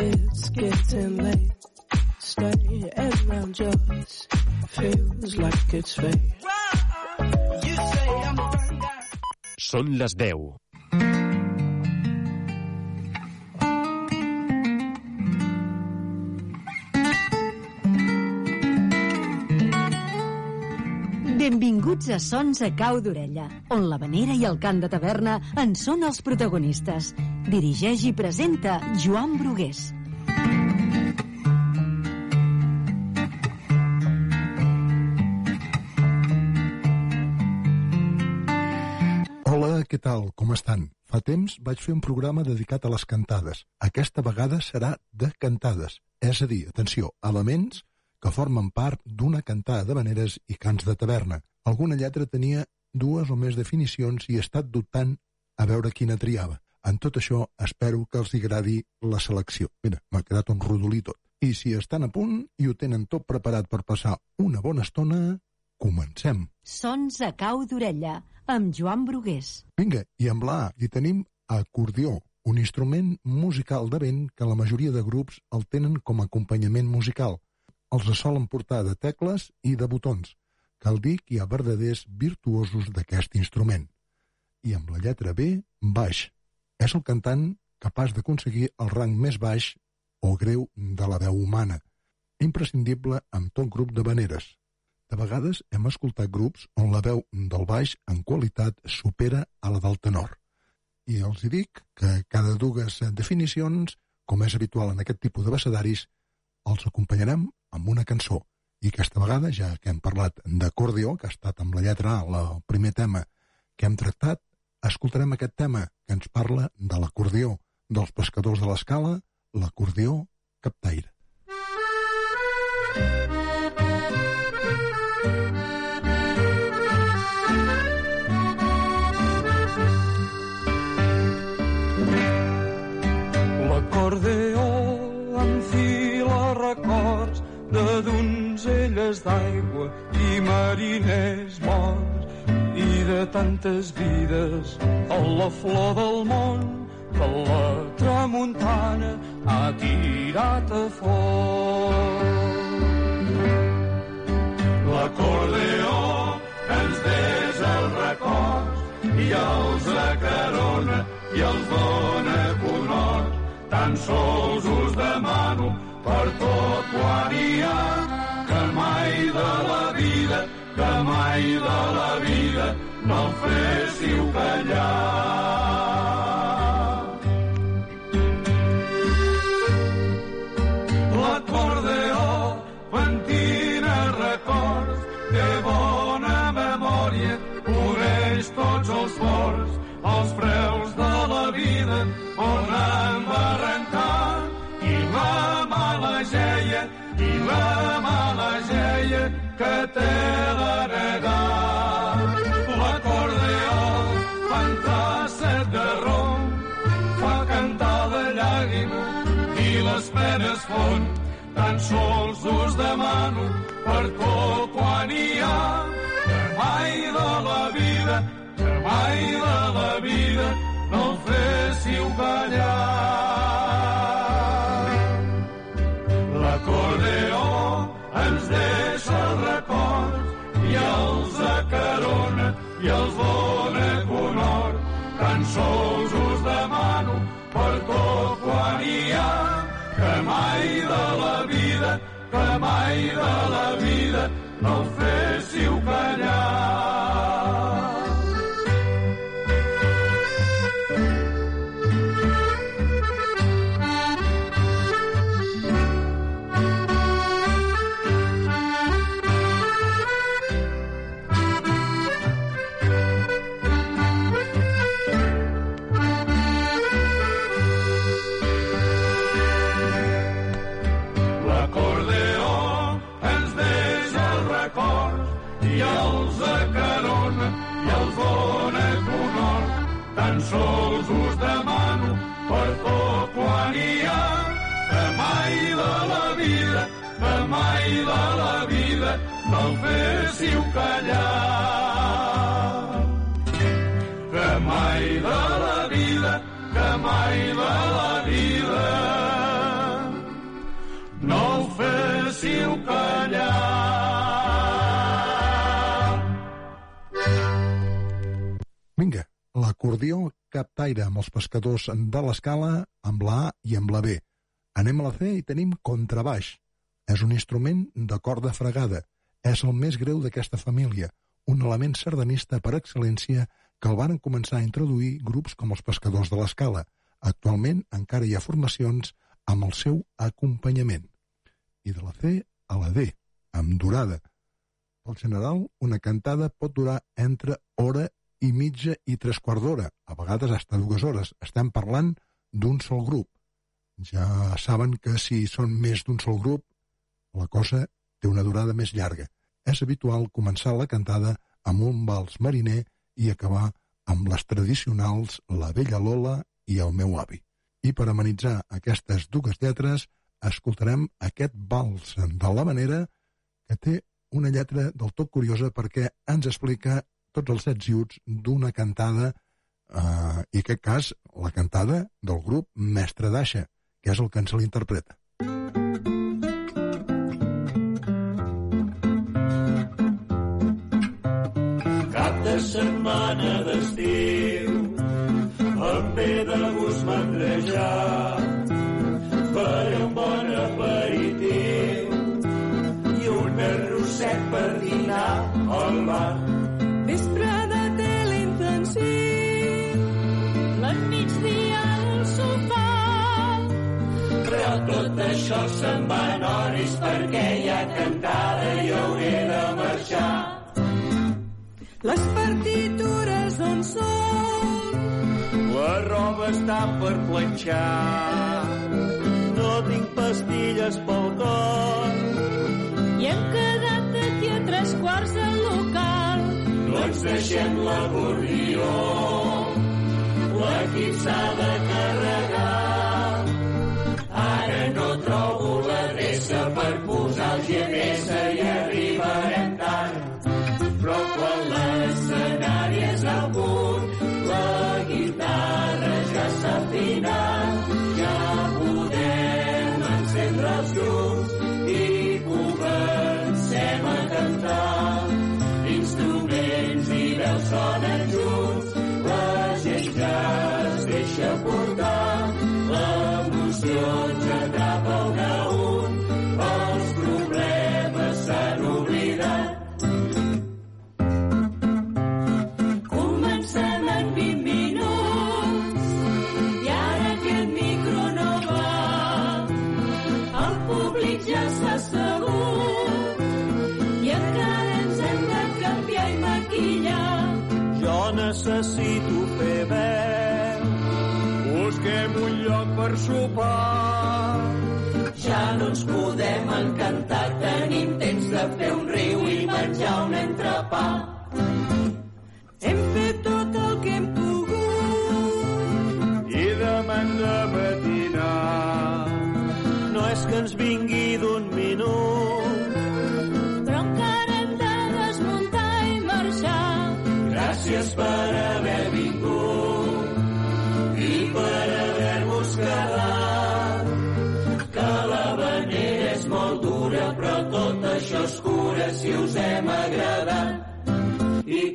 It's getting late. Stay around just feels like it's fate. You say I'm burned out. Són les 10. Benvinguts a Sons a Cau d'Orella, on la vanera i el cant de taverna en són els protagonistes. Dirigeix i presenta Joan Brugués. Hola, què tal? Com estan? Fa temps vaig fer un programa dedicat a les cantades. Aquesta vegada serà de cantades, és a dir, atenció, elements que formen part d'una cantada de veneres i cants de taverna. Alguna lletra tenia dues o més definicions i he estat dubtant a veure quina triava. En tot això, espero que els agradi la selecció. Mira, m'ha quedat un rodolí tot. I si estan a punt i ho tenen tot preparat per passar una bona estona, comencem. Sons a Cau d'Orella, amb Joan Brugués. Vinga, i amb la A hi tenim acordió, un instrument musical de vent que la majoria de grups el tenen com a acompanyament musical. Els solen portar de tecles i de botons. Cal dir que hi ha verdaders virtuosos d'aquest instrument. I amb la lletra B, baix. És el cantant capaç d'aconseguir el rang més baix o greu de la veu humana, imprescindible amb tot grup de veneres. De vegades hem escoltat grups on la veu del baix en qualitat supera a la del tenor. I els hi dic que cada dues definicions, com és habitual en aquest tipus de basadaris, els acompanyarem amb una cançó. I aquesta vegada, ja que hem parlat d'acordió, que ha estat amb la lletra A el primer tema que hem tractat, escoltarem aquest tema que ens parla de l'acordió, dels pescadors de l'escala, l'acordió captaire. L'acordeó enfila records de donzelles d'aigua i mariners morts de tantes vides a la flor del món que la tramuntana ha tirat a fons. L'acordeó ens desa els records i els acarona i els dona conhort. Tan sols us demano per tot quan hi ha que mai de la vida, que mai de la vida no el féssiu callar. L'acordeó pentina records, té bona memòria, coneix tots els forts, els freus de la vida on em va rentar i la mala geia i la mala geia que té la les penes font. Tan sols us demano per tot quan hi ha mai de la vida, mai de la vida no el féssiu callar. L'acordeó ens deixa els records i els acarona i els dona conhort. Tan sols mai de la vida no féssiu callar. Que mai de la vida, que mai de la vida, no ho féssiu callar. Vinga, l'acordió captaire amb els pescadors de l'escala, amb la A i amb la B. Anem a la C i tenim contrabaix. És un instrument de corda fregada, és el més greu d'aquesta família, un element sardanista per excel·lència que el van començar a introduir grups com els pescadors de l'escala. Actualment encara hi ha formacions amb el seu acompanyament. I de la C a la D, amb durada. Pel general, una cantada pot durar entre hora i mitja i tres quarts d'hora, a vegades hasta dues hores. Estem parlant d'un sol grup. Ja saben que si són més d'un sol grup, la cosa té una durada més llarga. És habitual començar la cantada amb un vals mariner i acabar amb les tradicionals La vella Lola i El meu avi. I per amenitzar aquestes dues lletres, escoltarem aquest vals de la manera que té una lletra del tot curiosa perquè ens explica tots els sets iuts d'una cantada, eh, i en aquest cas la cantada del grup Mestre d'Aixa, que és el que ens l'interpreta. Cap de setmana d'estiu. Em ve de gust mandrejar faré un bon aperitiu i un arrosset per dinar al bar. Vespre de tele intensiu, la migdia al sofà. però tot això se'n va en hores perquè hi ha cantada i hauré Les partitures on són? La roba està per planxar. No tinc pastilles pel cor. I hem quedat d'aquí a tres quarts al local. No ens deixem l'acordió. L'equip s'ha de carregar. Let's go.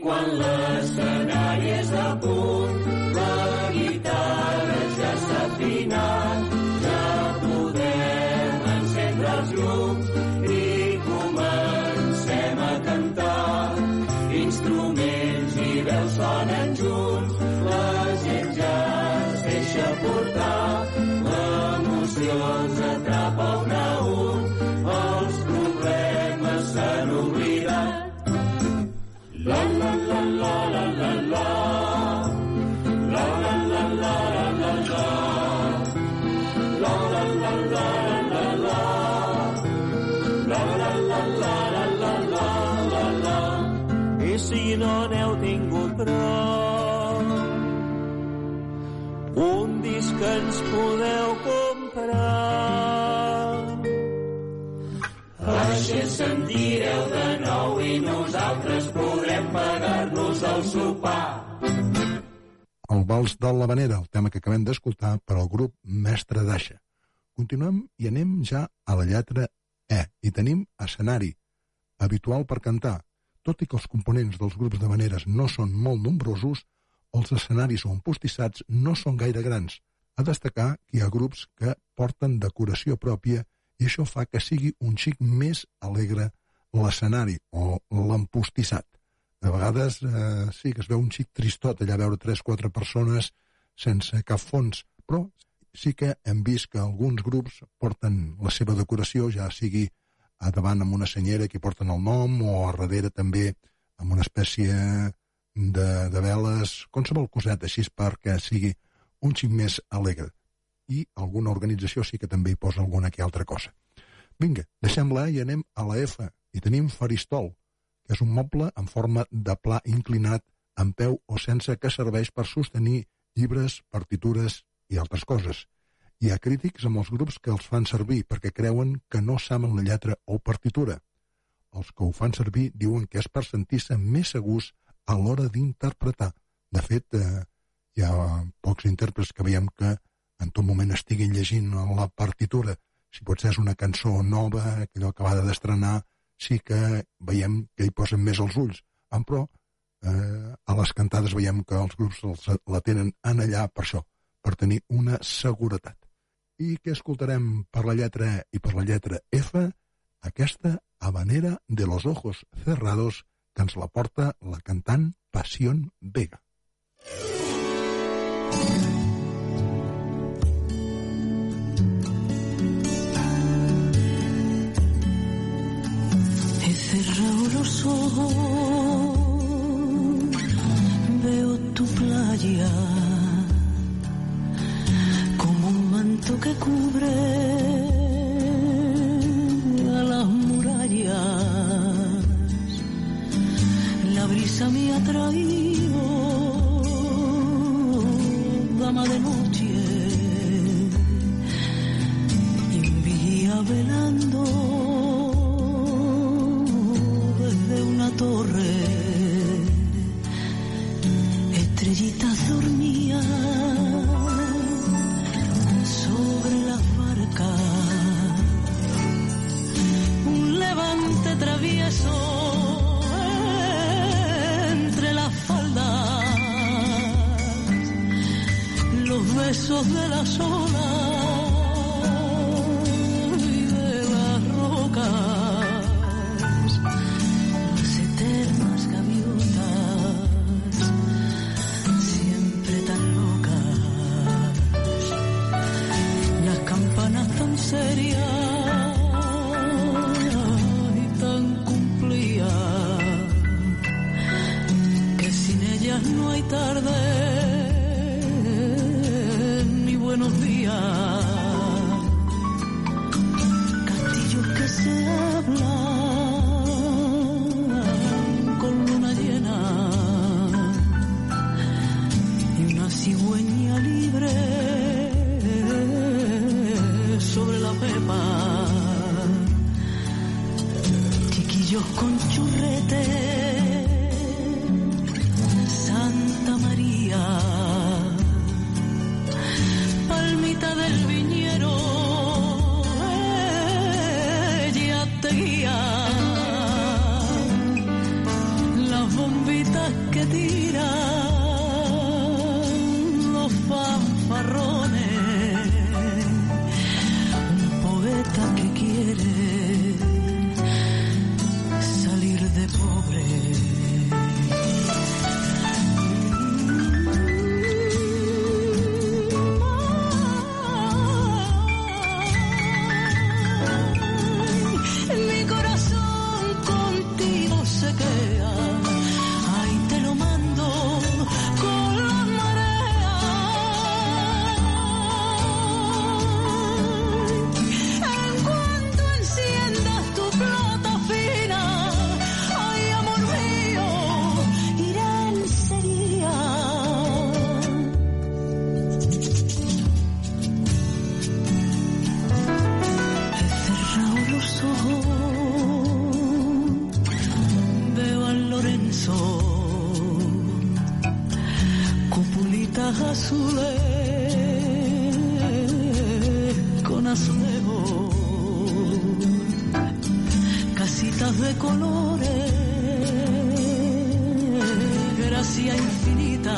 Quan l'escenari és a punt, podeu comprar així ens sentireu de nou i nosaltres podrem pagar-nos el sopar. El vals de l'Havanera, el tema que acabem d'escoltar per al grup Mestre d'Aixa. Continuem i anem ja a la lletra E i tenim escenari, habitual per cantar. Tot i que els components dels grups de maneres no són molt nombrosos, els escenaris o empostissats no són gaire grans. A destacar que hi ha grups que porten decoració pròpia i això fa que sigui un xic més alegre l'escenari o l'empostissat. De vegades eh, sí que es veu un xic tristot allà veure 3-4 persones sense cap fons, però sí que hem vist que alguns grups porten la seva decoració, ja sigui a davant amb una senyera que porten el nom o a darrere també amb una espècie de, de veles, qualsevol coseta així perquè sigui un xic més alegre. I alguna organització sí que també hi posa alguna que altra cosa. Vinga, deixem-la i anem a la F. I tenim faristol, que és un moble en forma de pla inclinat, en peu o sense, que serveix per sostenir llibres, partitures i altres coses. Hi ha crítics amb els grups que els fan servir perquè creuen que no saben la lletra o partitura. Els que ho fan servir diuen que és per sentir-se més segurs a l'hora d'interpretar. De fet, eh, hi ha pocs intèrprets que veiem que en tot moment estiguin llegint la partitura. Si potser és una cançó nova, allò acabada d'estrenar, sí que veiem que hi posen més els ulls. En però, eh, a les cantades veiem que els grups els, la tenen en allà per això, per tenir una seguretat. I què escoltarem per la lletra i per la lletra F? Aquesta habanera de los ojos cerrados que ens la porta la cantant Pasión Vega. He brisa me ha traído, dama de noche, y un velando desde una torre. Estrellitas dormían sobre las barcas. Un levante travieso besos de las olas de colores gracia infinita.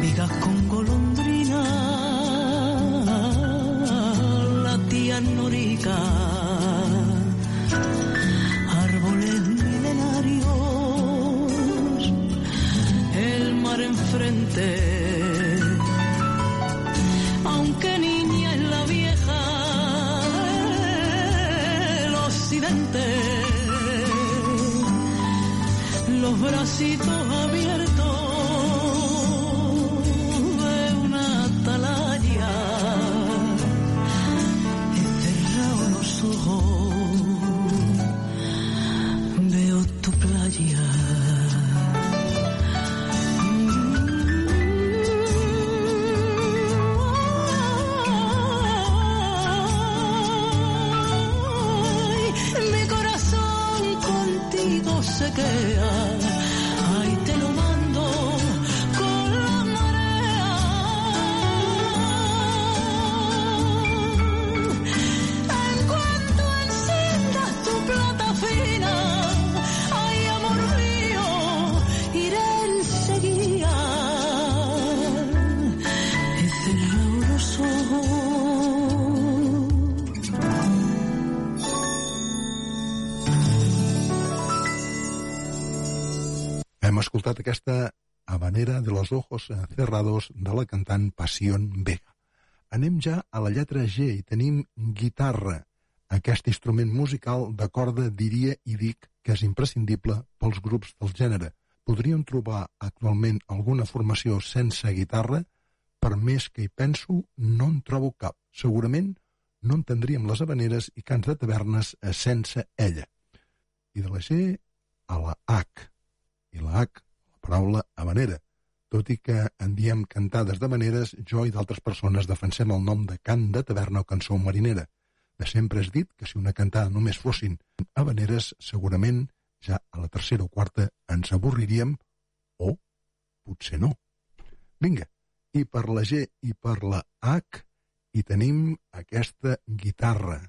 Vigas con golondrina, la tía Norica. Árboles milenarios, el mar enfrente. Los bracitos los ojos cerrados de la cantant Passion Vega. Anem ja a la lletra G i tenim guitarra, aquest instrument musical de corda diria i dic que és imprescindible pels grups del gènere. Podríem trobar actualment alguna formació sense guitarra? Per més que hi penso, no en trobo cap. Segurament no entendríem les habaneres i cants de tavernes eh, sense ella. I de la G a la H i la H, la paraula habanera. Tot i que en diem cantades de maneres, jo i d'altres persones defensem el nom de cant de taverna o cançó marinera. De sempre és dit que si una cantada només fossin habaneres, segurament ja a la tercera o quarta ens avorriríem o potser no. Vinga, i per la G i per la H hi tenim aquesta guitarra,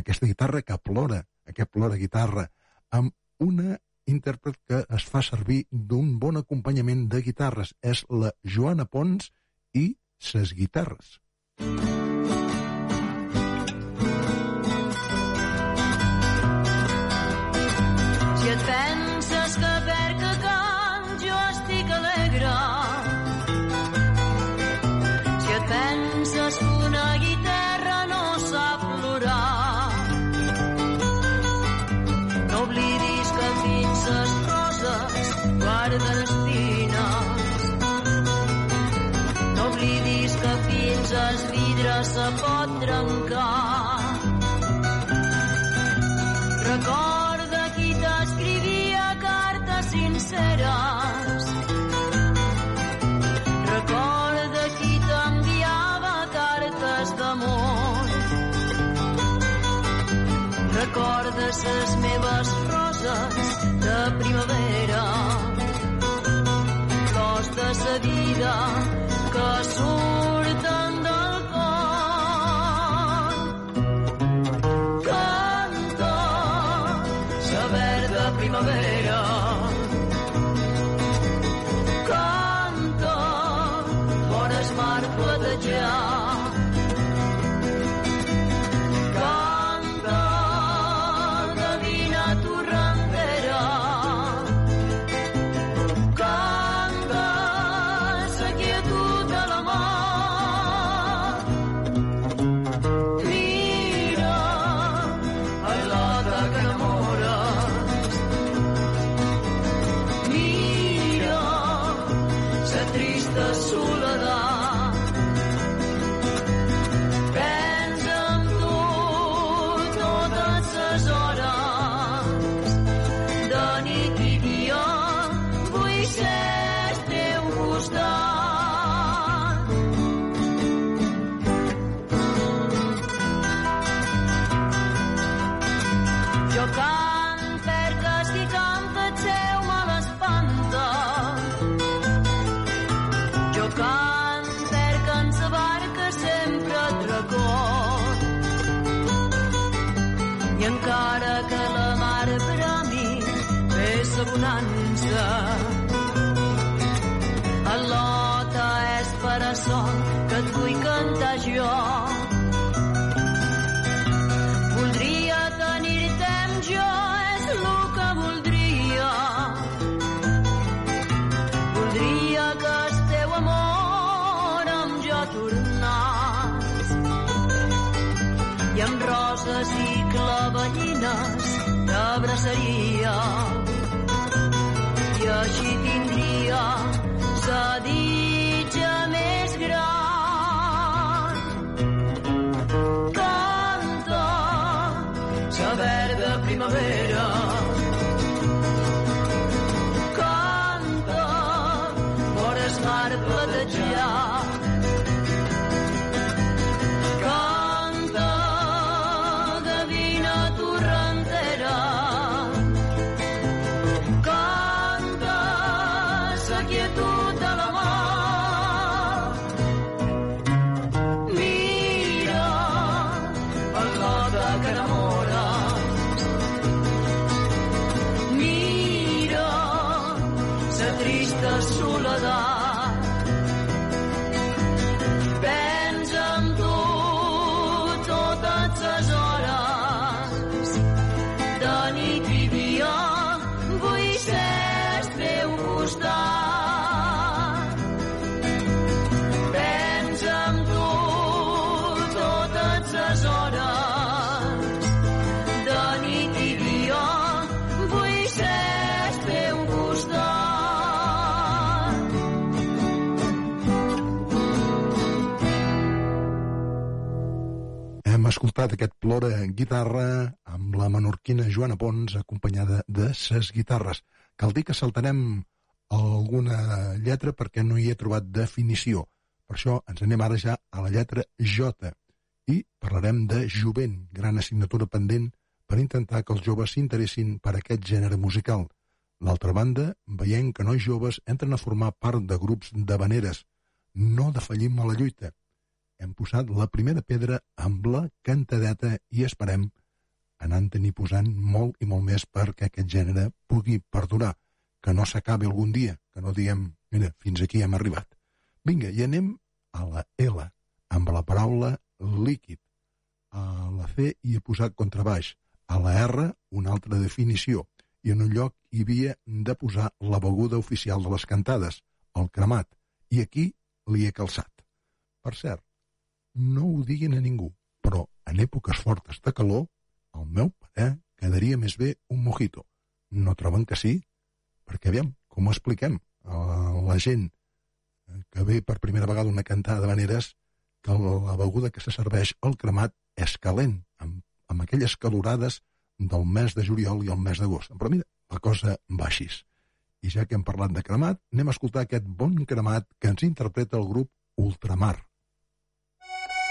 aquesta guitarra que plora, aquest plora guitarra, amb una intèrpret que es fa servir d'un bon acompanyament de guitarres. És la Joana Pons i ses guitarres. Si primavera. Escoltat aquest plora guitarra amb la menorquina Joana Pons acompanyada de ses guitarres. Cal dir que saltarem alguna lletra perquè no hi he trobat definició. Per això ens anem ara ja a la lletra J i parlarem de jovent, gran assignatura pendent per intentar que els joves s'interessin per aquest gènere musical. L'altra banda, veiem que nois joves entren a formar part de grups de veneres. No defallim a la lluita hem posat la primera pedra amb la cantadeta i esperem anant tenir posant molt i molt més perquè aquest gènere pugui perdurar, que no s'acabi algun dia, que no diem, mira, fins aquí hem arribat. Vinga, i anem a la L, amb la paraula líquid. A la C hi he posat contrabaix, a la R una altra definició, i en un lloc hi havia de posar la beguda oficial de les cantades, el cremat, i aquí li he calçat. Per cert, no ho diguin a ningú, però en èpoques fortes de calor, al meu parer, quedaria més bé un mojito. No troben que sí? Perquè, aviam, com ho expliquem a la gent que ve per primera vegada una cantada de veneres que la beguda que se serveix al cremat és calent, amb, amb aquelles calorades del mes de juliol i el mes d'agost. Però mira, la cosa va així. I ja que hem parlat de cremat, anem a escoltar aquest bon cremat que ens interpreta el grup Ultramar.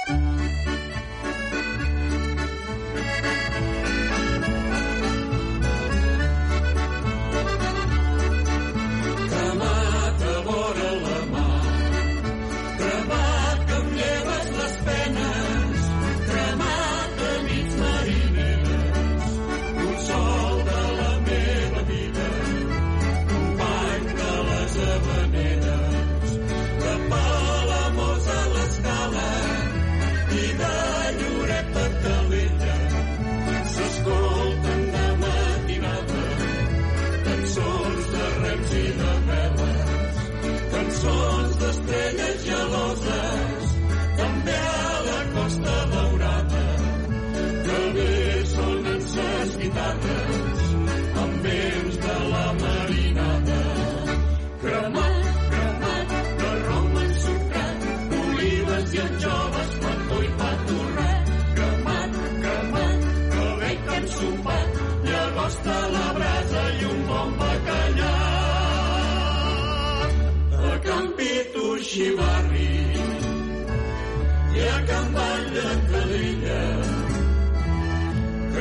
Cremat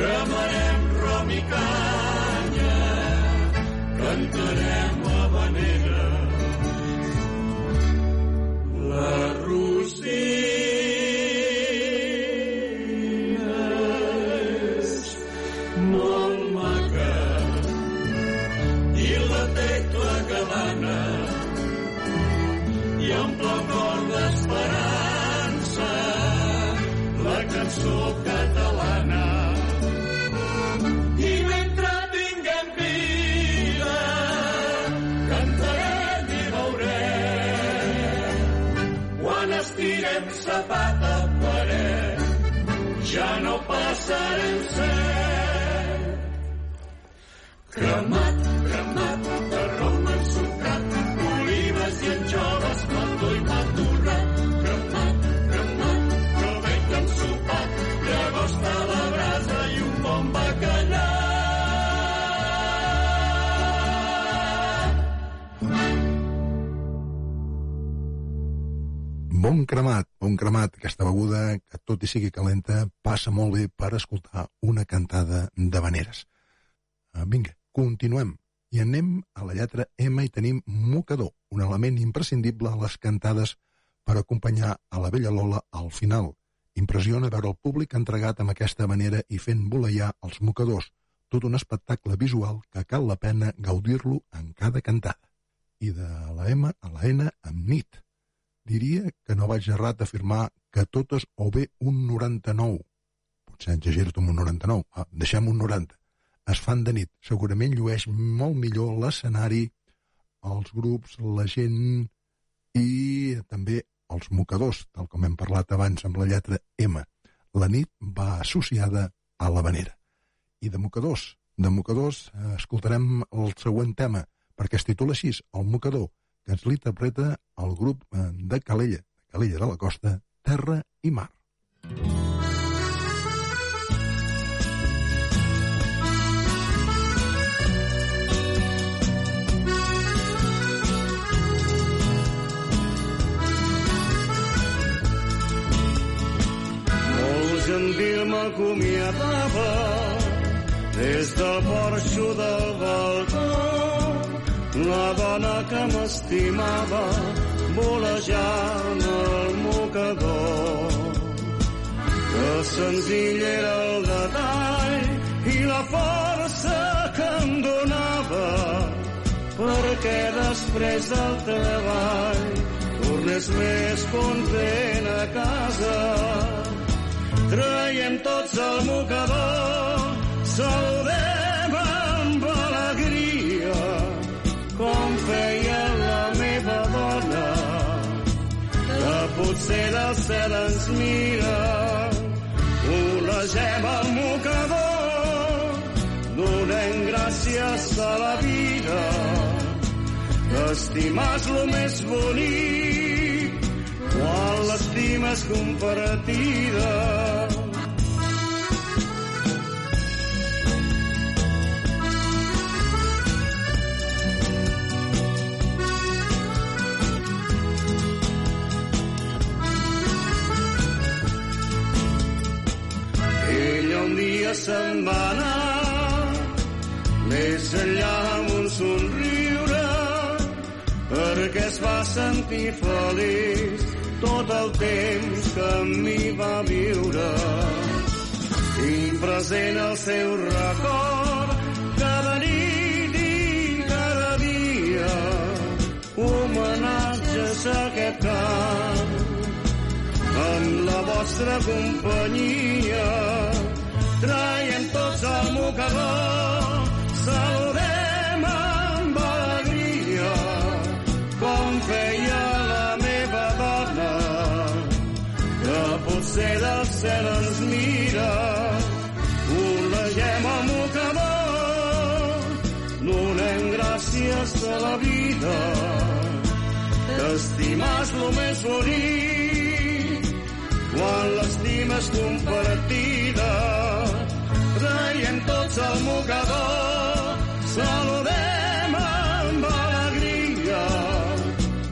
cremarem rom i canya, cantarem habanera. La no Bon cremat, bon cremat, aquesta beguda, que tot i sigui calenta, passa molt bé per escoltar una cantada de veneres. Uh, vinga, continuem. I anem a la lletra M i tenim mocador, un element imprescindible a les cantades per acompanyar a la vella Lola al final. Impressiona veure el públic entregat amb aquesta manera i fent voleiar els mocadors, tot un espectacle visual que cal la pena gaudir-lo en cada cantada. I de la M a la N amb nit. Diria que no vaig errat afirmar que totes o bé un 99, potser exagero amb un 99, ah, deixem un 90, es fan de nit. Segurament llueix molt millor l'escenari, els grups, la gent i també els mocadors, tal com hem parlat abans amb la lletra M. La nit va associada a la vanera. I de mocadors, de mocadors eh, escoltarem el següent tema, perquè es titula així, El mocador, que ens l'interpreta el grup eh, de Calella, Calella de la Costa, Terra i Mar. Molt gentil m'acomiadava des del porxo del. Dona que m'estimava volejant el mocador. Que senzill era el detall i la força que em donava perquè després del treball tornés més content a casa. Traiem tots el mocador, saludem com feia la meva dona, que potser del cel ens mira. Volegem el mocador, donem gràcies a la vida, que estimar és lo més bonic, quan l'estima és compartida. Un dia se'n va anar, més enllà amb un somriure, perquè es va sentir feliç tot el temps que amb mi va viure. Tinc present el seu record cada nit i cada dia, homenatges a aquest cant amb la vostra companyia. Traiem tots el mocador, saludem amb alegria, com feia la meva dona, que potser del cel ens mira. Volegem el mocador, donem gràcies a la vida, que estimar és lo més bonic, quan l'estima és compartida. Traiem tots el mocador, saludem amb alegria,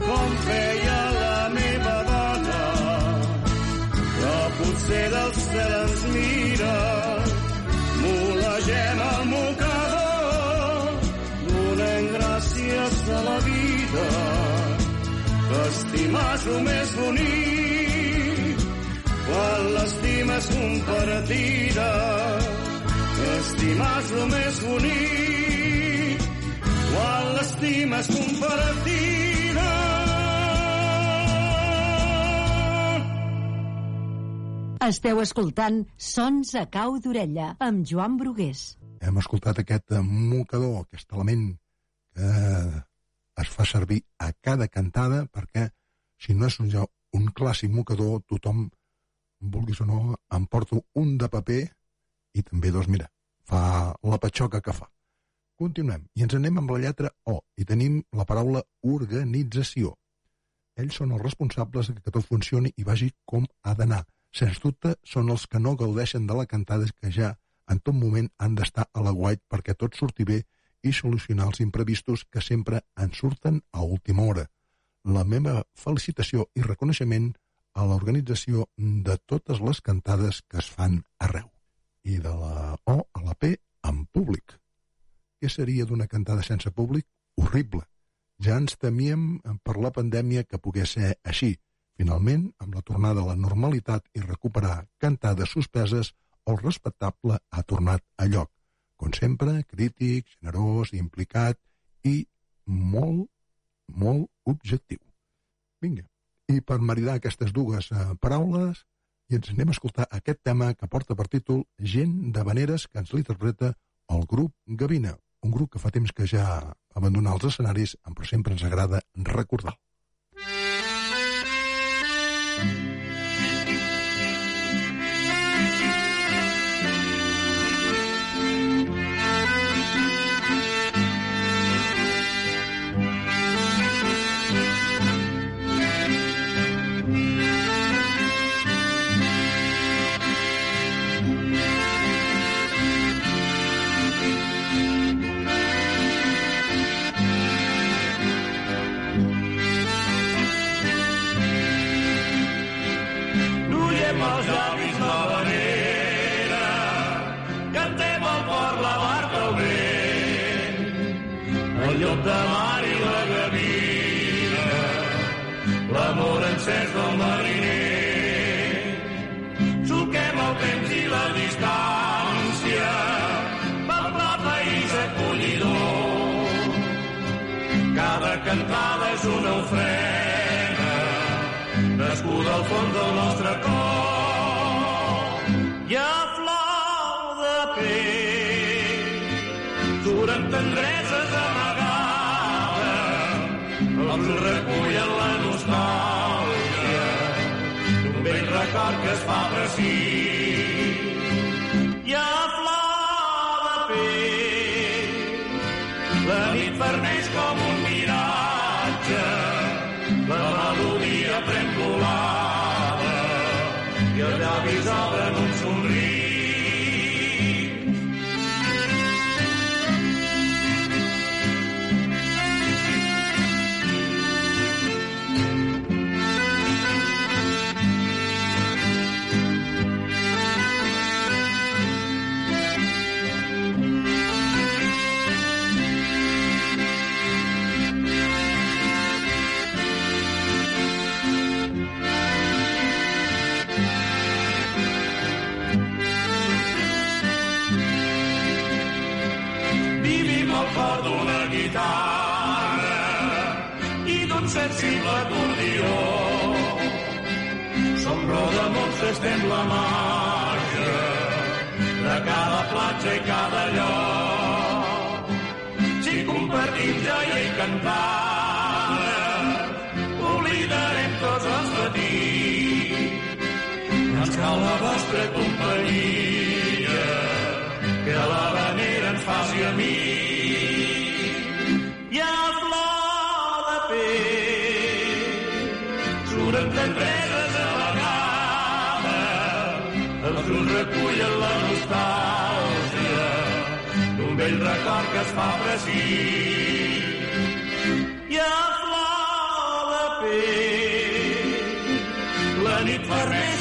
com feia la meva dona, que potser del cel ens mira. Volegem el mocador, donem gràcies a la vida, que estimar és el més bonic, quan l'estima és compartida. Estimar és el més bonic, quan l'estima és compartida. Esteu escoltant Sons a cau d'orella amb Joan Brugués. Hem escoltat aquest mocador, aquest element que es fa servir a cada cantada perquè si no és un, un clàssic mocador, tothom, vulguis o no, em porto un de paper i també, doncs, mira, fa la patxoca que fa. Continuem, i ens anem amb la lletra O, i tenim la paraula organització. Ells són els responsables que tot funcioni i vagi com ha d'anar, sens dubte, són els que no gaudeixen de la cantada que ja en tot moment han d'estar a la guait perquè tot surti bé i solucionar els imprevistos que sempre en surten a última hora. La meva felicitació i reconeixement a l'organització de totes les cantades que es fan arreu. I de la O a la P en públic. Què seria d'una cantada sense públic? Horrible. Ja ens temíem per la pandèmia que pogués ser així, Finalment, amb la tornada a la normalitat i recuperar cantades suspeses, el respectable ha tornat a lloc. Com sempre, crític, generós, implicat i molt, molt objectiu. Vinga, i per maridar aquestes dues eh, paraules, i ens anem a escoltar aquest tema que porta per títol Gent de Veneres, que ens l'interpreta el grup Gavina, un grup que fa temps que ja abandona els escenaris, però sempre ens agrada recordar. Duiem una ofrena, nascuda al fons del nostre cor. I a flor de pell duren tendreses amagades, els recullen la nostàlgia d'un vell record que es fa Al cor d'una guitarra i d'un sensible acordió. Som rodamons, estem la marxa de cada platja i cada lloc. Si compartim joia i cantada, oblidarem tots els matins. Ens cal la vostra companyia, que la vanera ens faci amic. Tendreses a vegades, els uns recullen la nostàlgia d'un vell record que es fa precís. I a flor de pell la nit fermeix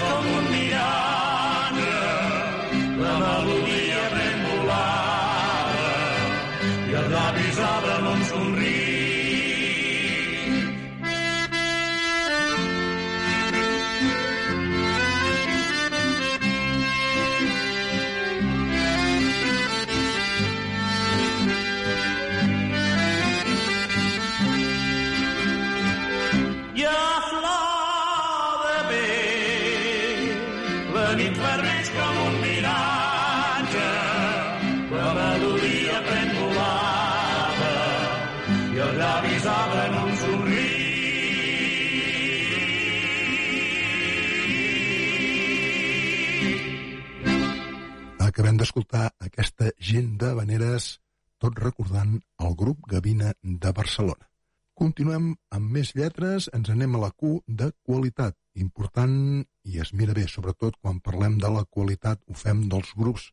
Acabem d'escoltar aquesta gent de veneres, tot recordant el grup Gavina de Barcelona. Continuem amb més lletres, ens anem a la Q de qualitat. Important i es mira bé, sobretot quan parlem de la qualitat, ho fem dels grups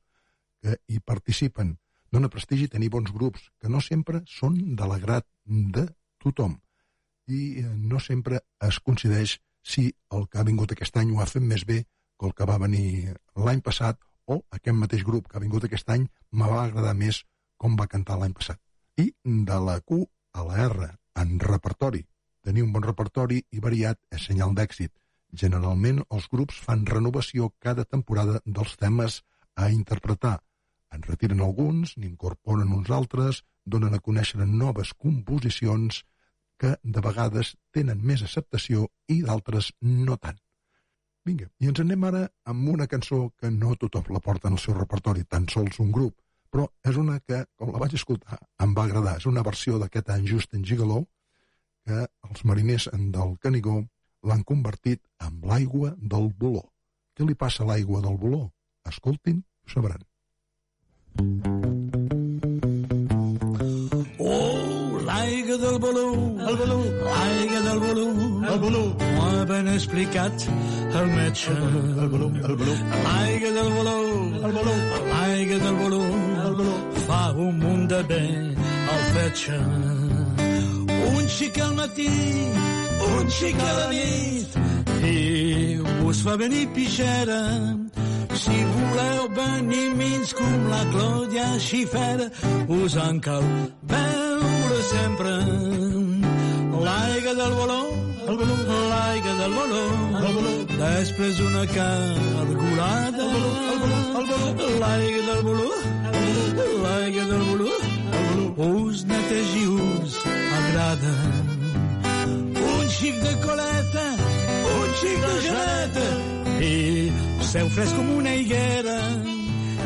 que hi participen. Dóna prestigi tenir bons grups, que no sempre són de l'agrat de tothom. I eh, no sempre es coincideix si el que ha vingut aquest any ho ha fet més bé que el que va venir l'any passat o aquest mateix grup que ha vingut aquest any me va agradar més com va cantar l'any passat. I de la Q a la R, en repertori. Tenir un bon repertori i variat és senyal d'èxit. Generalment, els grups fan renovació cada temporada dels temes a interpretar. En retiren alguns, n'incorporen uns altres, donen a conèixer noves composicions que de vegades tenen més acceptació i d'altres no tant. Vinga, i ens anem ara amb una cançó que no tothom la porta en el seu repertori, tan sols un grup, però és una que, com la vaig escoltar, em va agradar. És una versió d'aquest any just en Gigoló, que els mariners del Canigó l'han convertit amb l'aigua del boló. Què li passa a l'aigua del boló? Escoltin, ho sabran. Oh, l'aigua del boló, el boló, l'aigua del boló, el boló. M'ho ha ben explicat el metge. El boló, el boló. L'aigua del boló, el boló, l'aigua del boló, el boló. Fa un munt de bé al fetge. Un xic al matí, un xic a la nit, i us fa venir pixera. Si voleu venir mig com la Clòdia Xifera, us en cal veure sempre. L'aigua del boló, el boló, l'aigua del boló, el boló. Després una cargolada, el boló, el boló, el boló. L'aigua del boló, l'aigua del boló, el boló. Us netegi, us agrada. Un xic de coleta, un xic de geleta, i seu fresc com una higuera.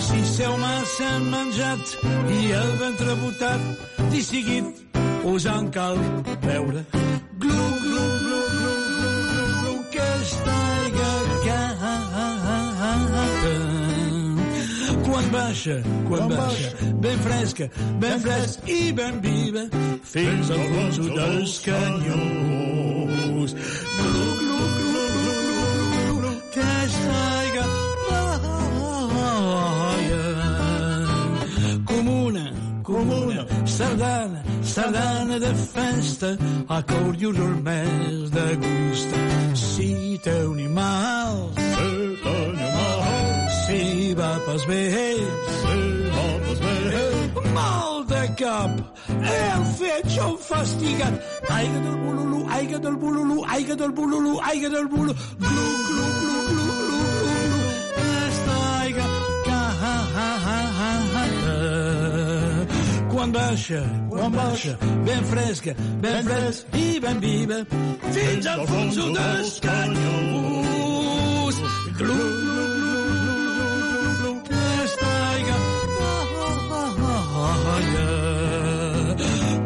Si seu massa menjat i el ventre botat, i seguit us en cal veure. Glu, glu, glu, glu, glu, glu, glu, aquesta aigua canta. Quan baixa, quan baixa, ben fresca, ben fresc i ben viva, fins al fons dels canyons. Glu, glu, glu, glu, glu, sardana, sardana de festa, a cor i un mes de gust. Si té un animal, si té un animal, si va pas bé, si va pas bé, mal de cap, el fetge fastigat, aigua del bululu, aigua del bululu, aigua del bululu, aigua del bululu, glu, glu, glu, glu, Quan baixa, quan baixa, ben fresca, ben fresc i ben viva, fins al fons dels canyons. Glu, glu, glu, glu, glu, glu, aquesta aigua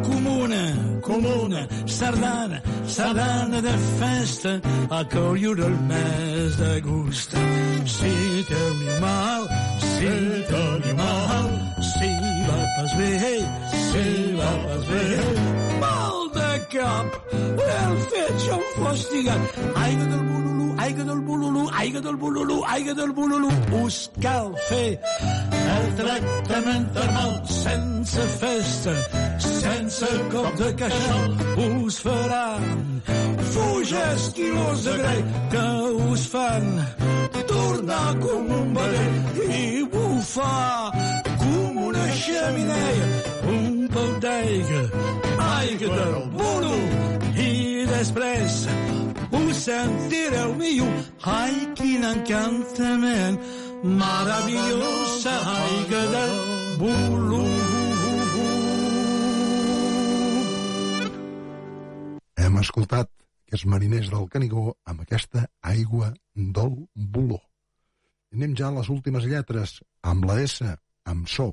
comuna, comuna, sardana, sardana de festa, a coure el mes de gust. Si té un animal, si té un animal, si va pas bé, si va pas bé, mal de cap, el fetge fastigat, aigua del bululu, aigua del bululu, aigua del bululu, aigua del bululu, us cal fer el tractament termal sense festa, sense cop de caixal, us faran fuges quilos de grei que us fan tornar com un vedell. I bufar xemeneia, un pou d'aigua, aigua del bolo, i després us sentireu millor. Ai, quin encantament, meravellosa aigua del bolo. Hem escoltat aquests mariners del Canigó amb aquesta aigua del boló. anem ja a les últimes lletres, amb la S, amb so.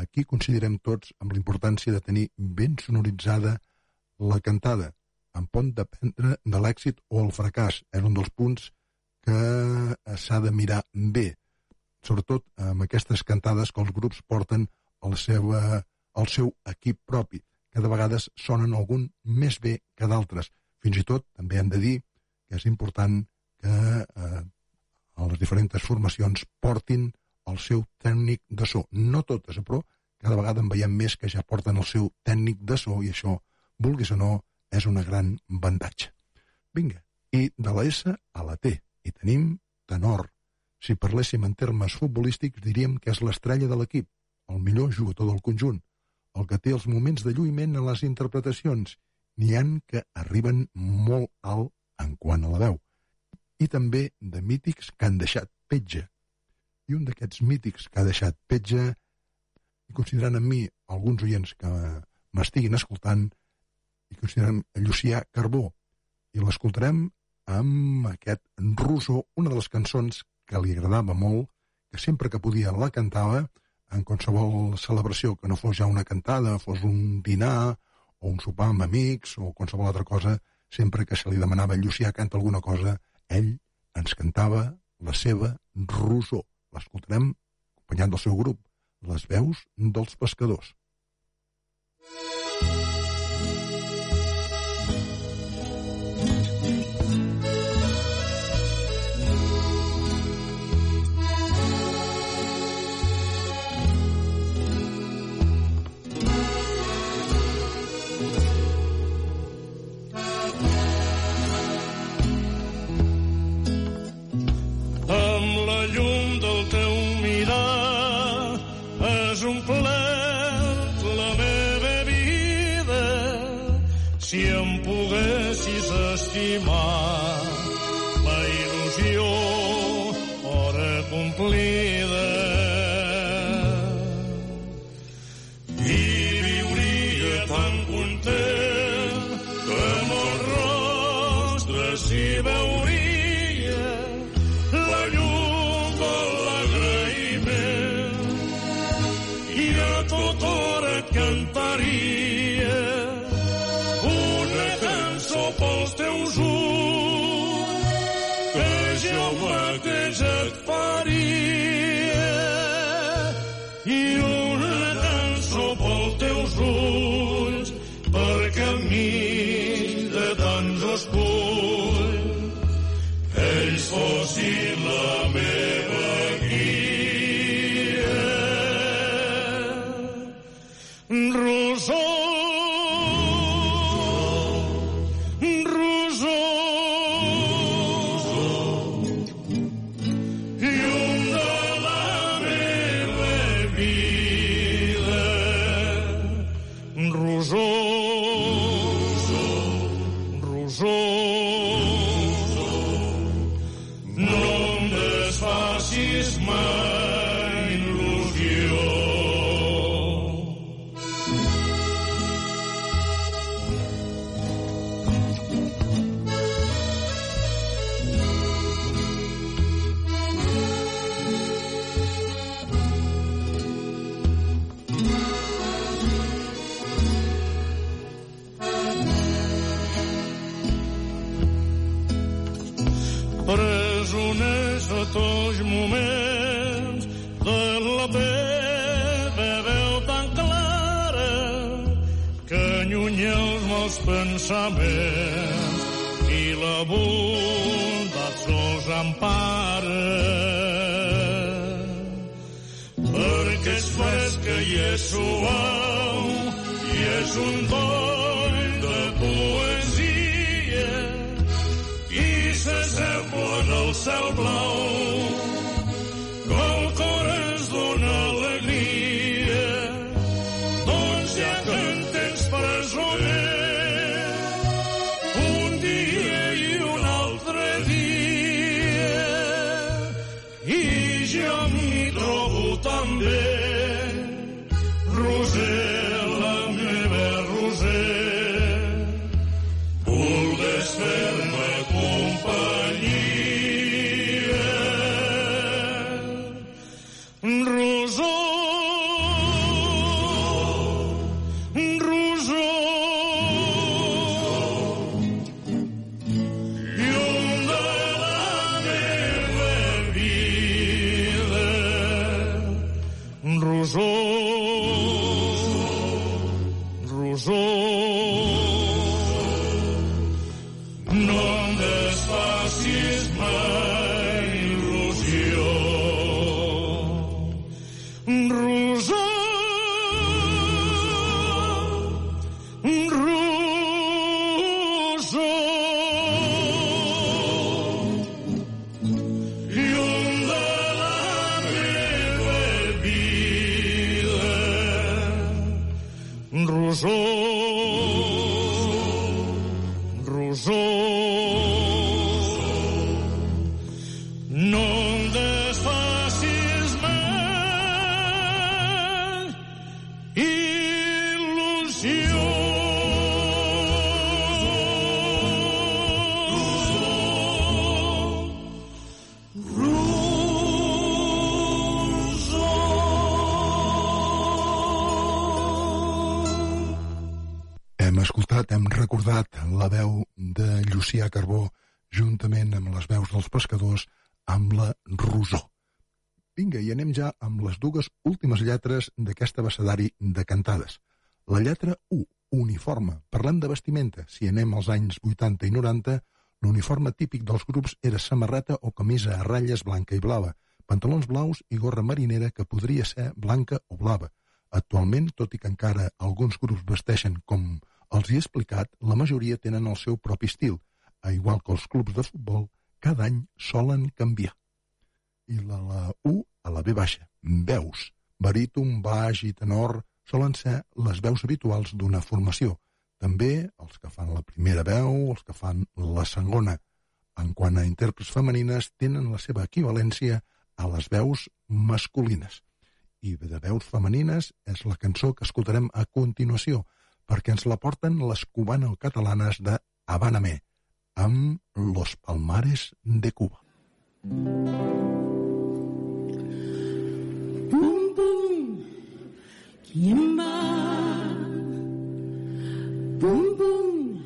Aquí considerem tots amb la importància de tenir ben sonoritzada la cantada, en pot dependre de l'èxit o el fracàs. És un dels punts que s'ha de mirar bé, sobretot amb aquestes cantades que els grups porten el seu, el seu equip propi, que de vegades sonen algun més bé que d'altres. Fins i tot també han de dir que és important que eh, les diferents formacions portin el seu tècnic de so. No totes, però cada vegada en veiem més que ja porten el seu tècnic de so i això, vulguis o no, és una gran avantatge. Vinga, i de la S a la T, i tenim tenor. Si parléssim en termes futbolístics, diríem que és l'estrella de l'equip, el millor jugador del conjunt, el que té els moments de lluïment en les interpretacions. N'hi han que arriben molt alt en quant a la veu. I també de mítics que han deixat petja. I un d'aquests mítics que ha deixat petja, i considerant en mi alguns oients que m'estiguin escoltant, i considerem Llucià Carbó, i l'escoltarem amb aquest Russo, una de les cançons que li agradava molt, que sempre que podia la cantava, en qualsevol celebració, que no fos ja una cantada, fos un dinar o un sopar amb amics o qualsevol altra cosa, sempre que se li demanava Llucià canta alguna cosa, ell ens cantava la seva rosó. L'escoltarem acompanyant del seu grup, les veus dels pescadors. amb i és lletres d'aquest abecedari de cantades. La lletra U, uniforme. Parlem de vestimenta. Si anem als anys 80 i 90, l'uniforme típic dels grups era samarreta o camisa a ratlles blanca i blava, pantalons blaus i gorra marinera que podria ser blanca o blava. Actualment, tot i que encara alguns grups vesteixen com els hi he explicat, la majoria tenen el seu propi estil, a igual que els clubs de futbol, cada any solen canviar. I la, la U a la B baixa, veus. Baríton, baix i tenor solen ser les veus habituals d'una formació. També els que fan la primera veu, els que fan la segona. En quant a intèrprets femenines, tenen la seva equivalència a les veus masculines. I de veus femenines és la cançó que escoltarem a continuació, perquè ens la porten les cubano-catalanes de Habanamé, amb Los Palmares de Cuba. Pum, ¿quién va? Pum, pum,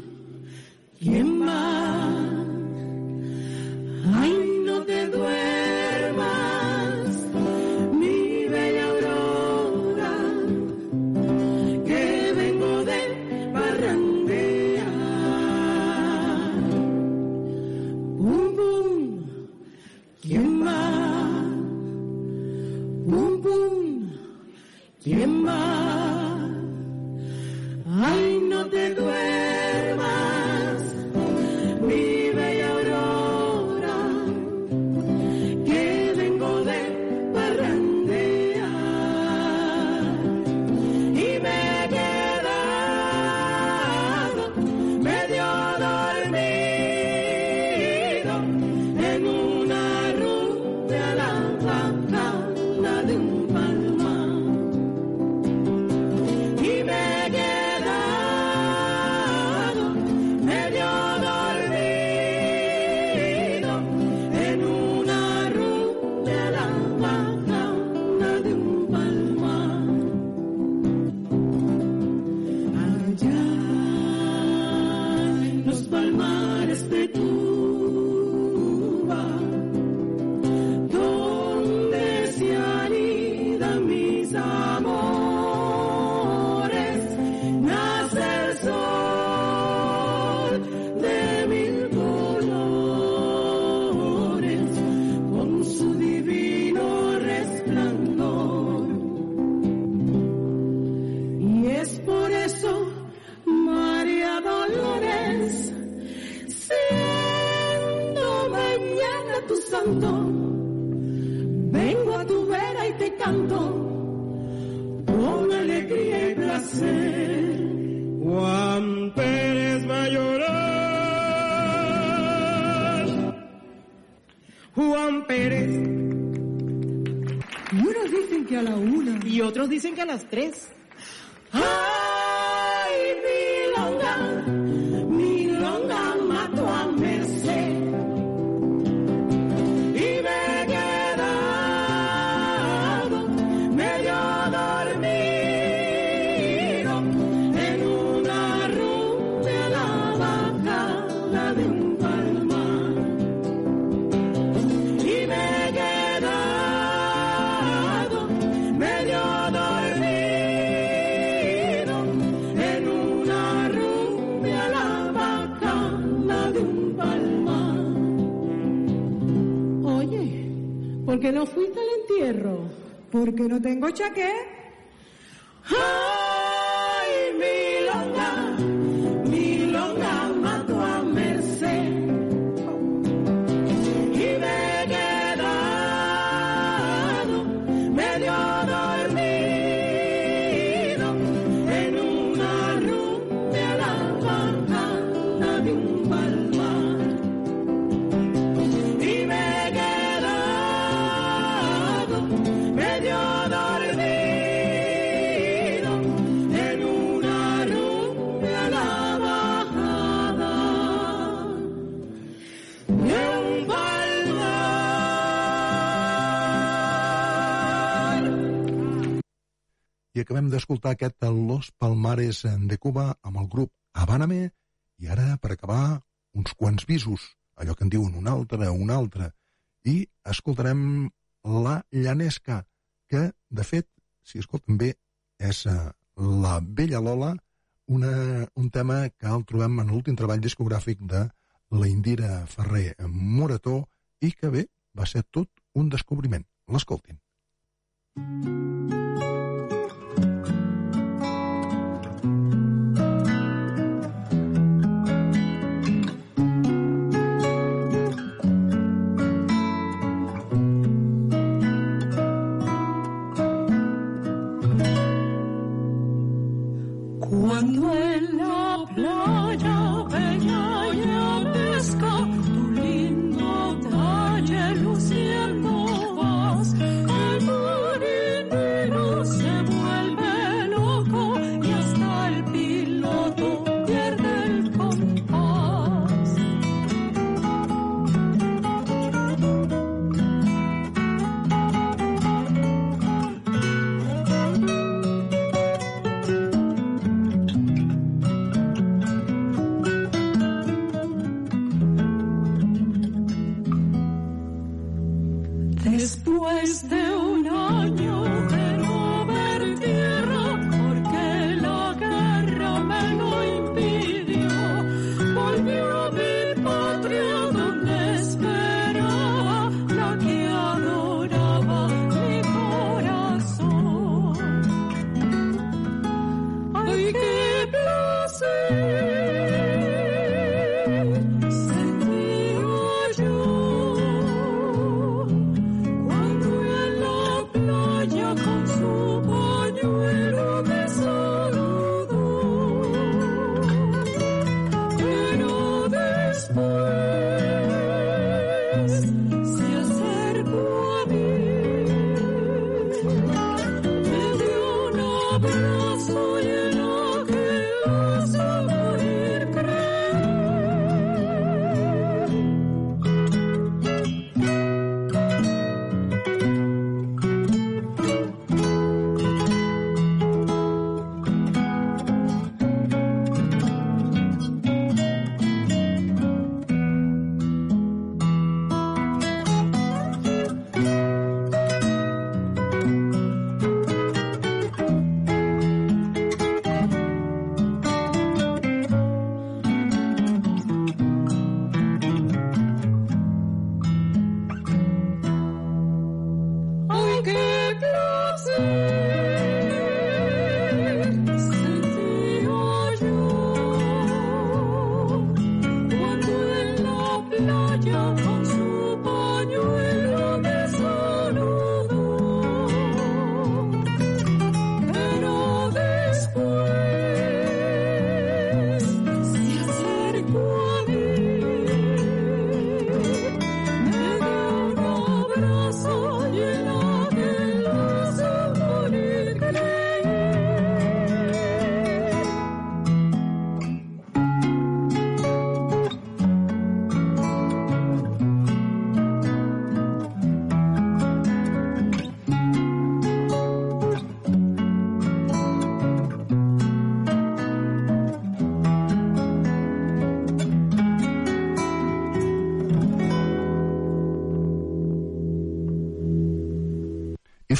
no tengo acabem d'escoltar aquest Los Palmares de Cuba amb el grup Habáname i ara, per acabar, uns quants visos, allò que en diuen un altre, un altre, i escoltarem La Llanesca, que, de fet, si escolten bé, és eh, La Bella Lola, una, un tema que el trobem en l'últim treball discogràfic de la Indira Ferrer Morató i que, bé, va ser tot un descobriment. L'escoltin. Cuando en la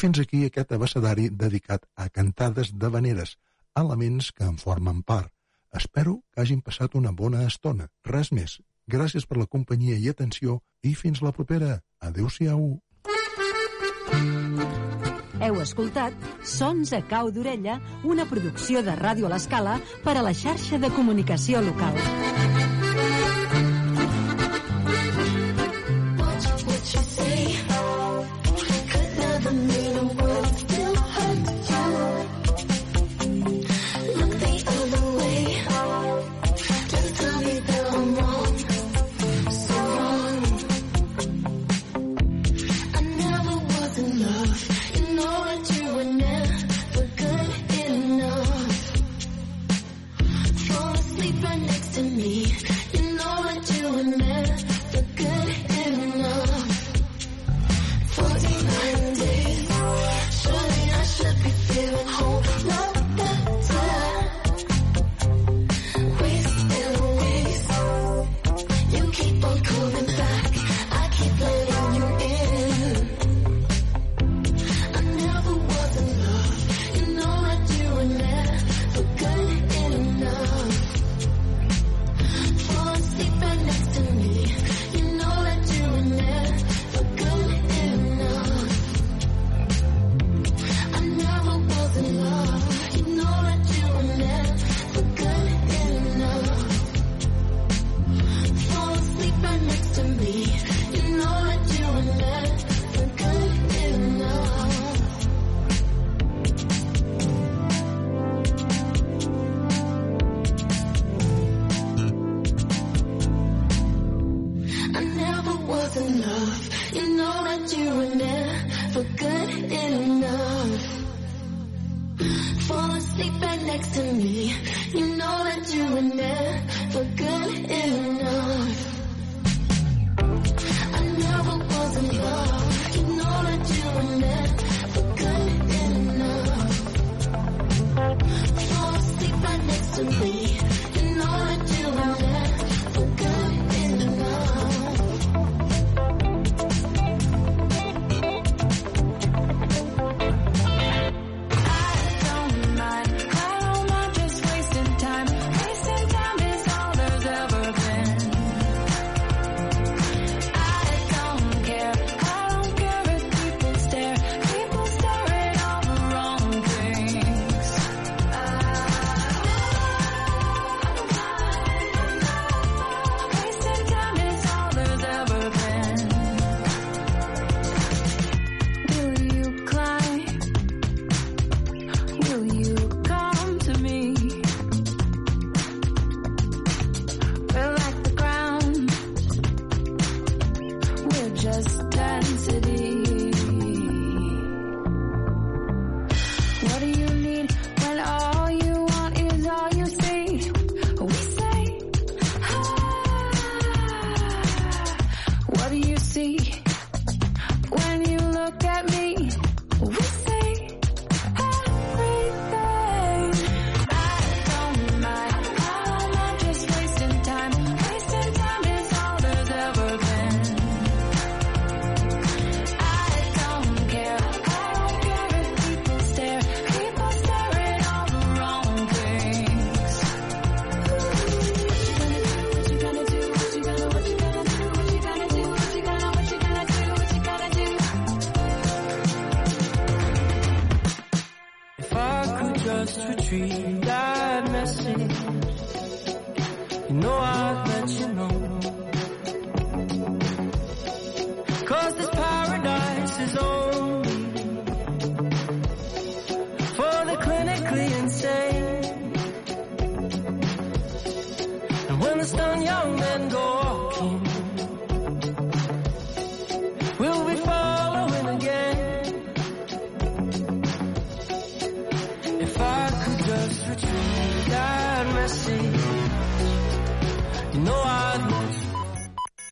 fins aquí aquest abecedari dedicat a cantades de veneres, elements que en formen part. Espero que hagin passat una bona estona. Res més. Gràcies per la companyia i atenció i fins la propera. Adéu-siau. Heu escoltat Sons a cau d'orella, una producció de Ràdio a l'Escala per a la xarxa de comunicació local.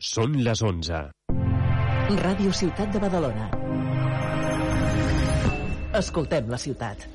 Són les 11. Ràdio Ciutat de Badalona. Escoltem la ciutat.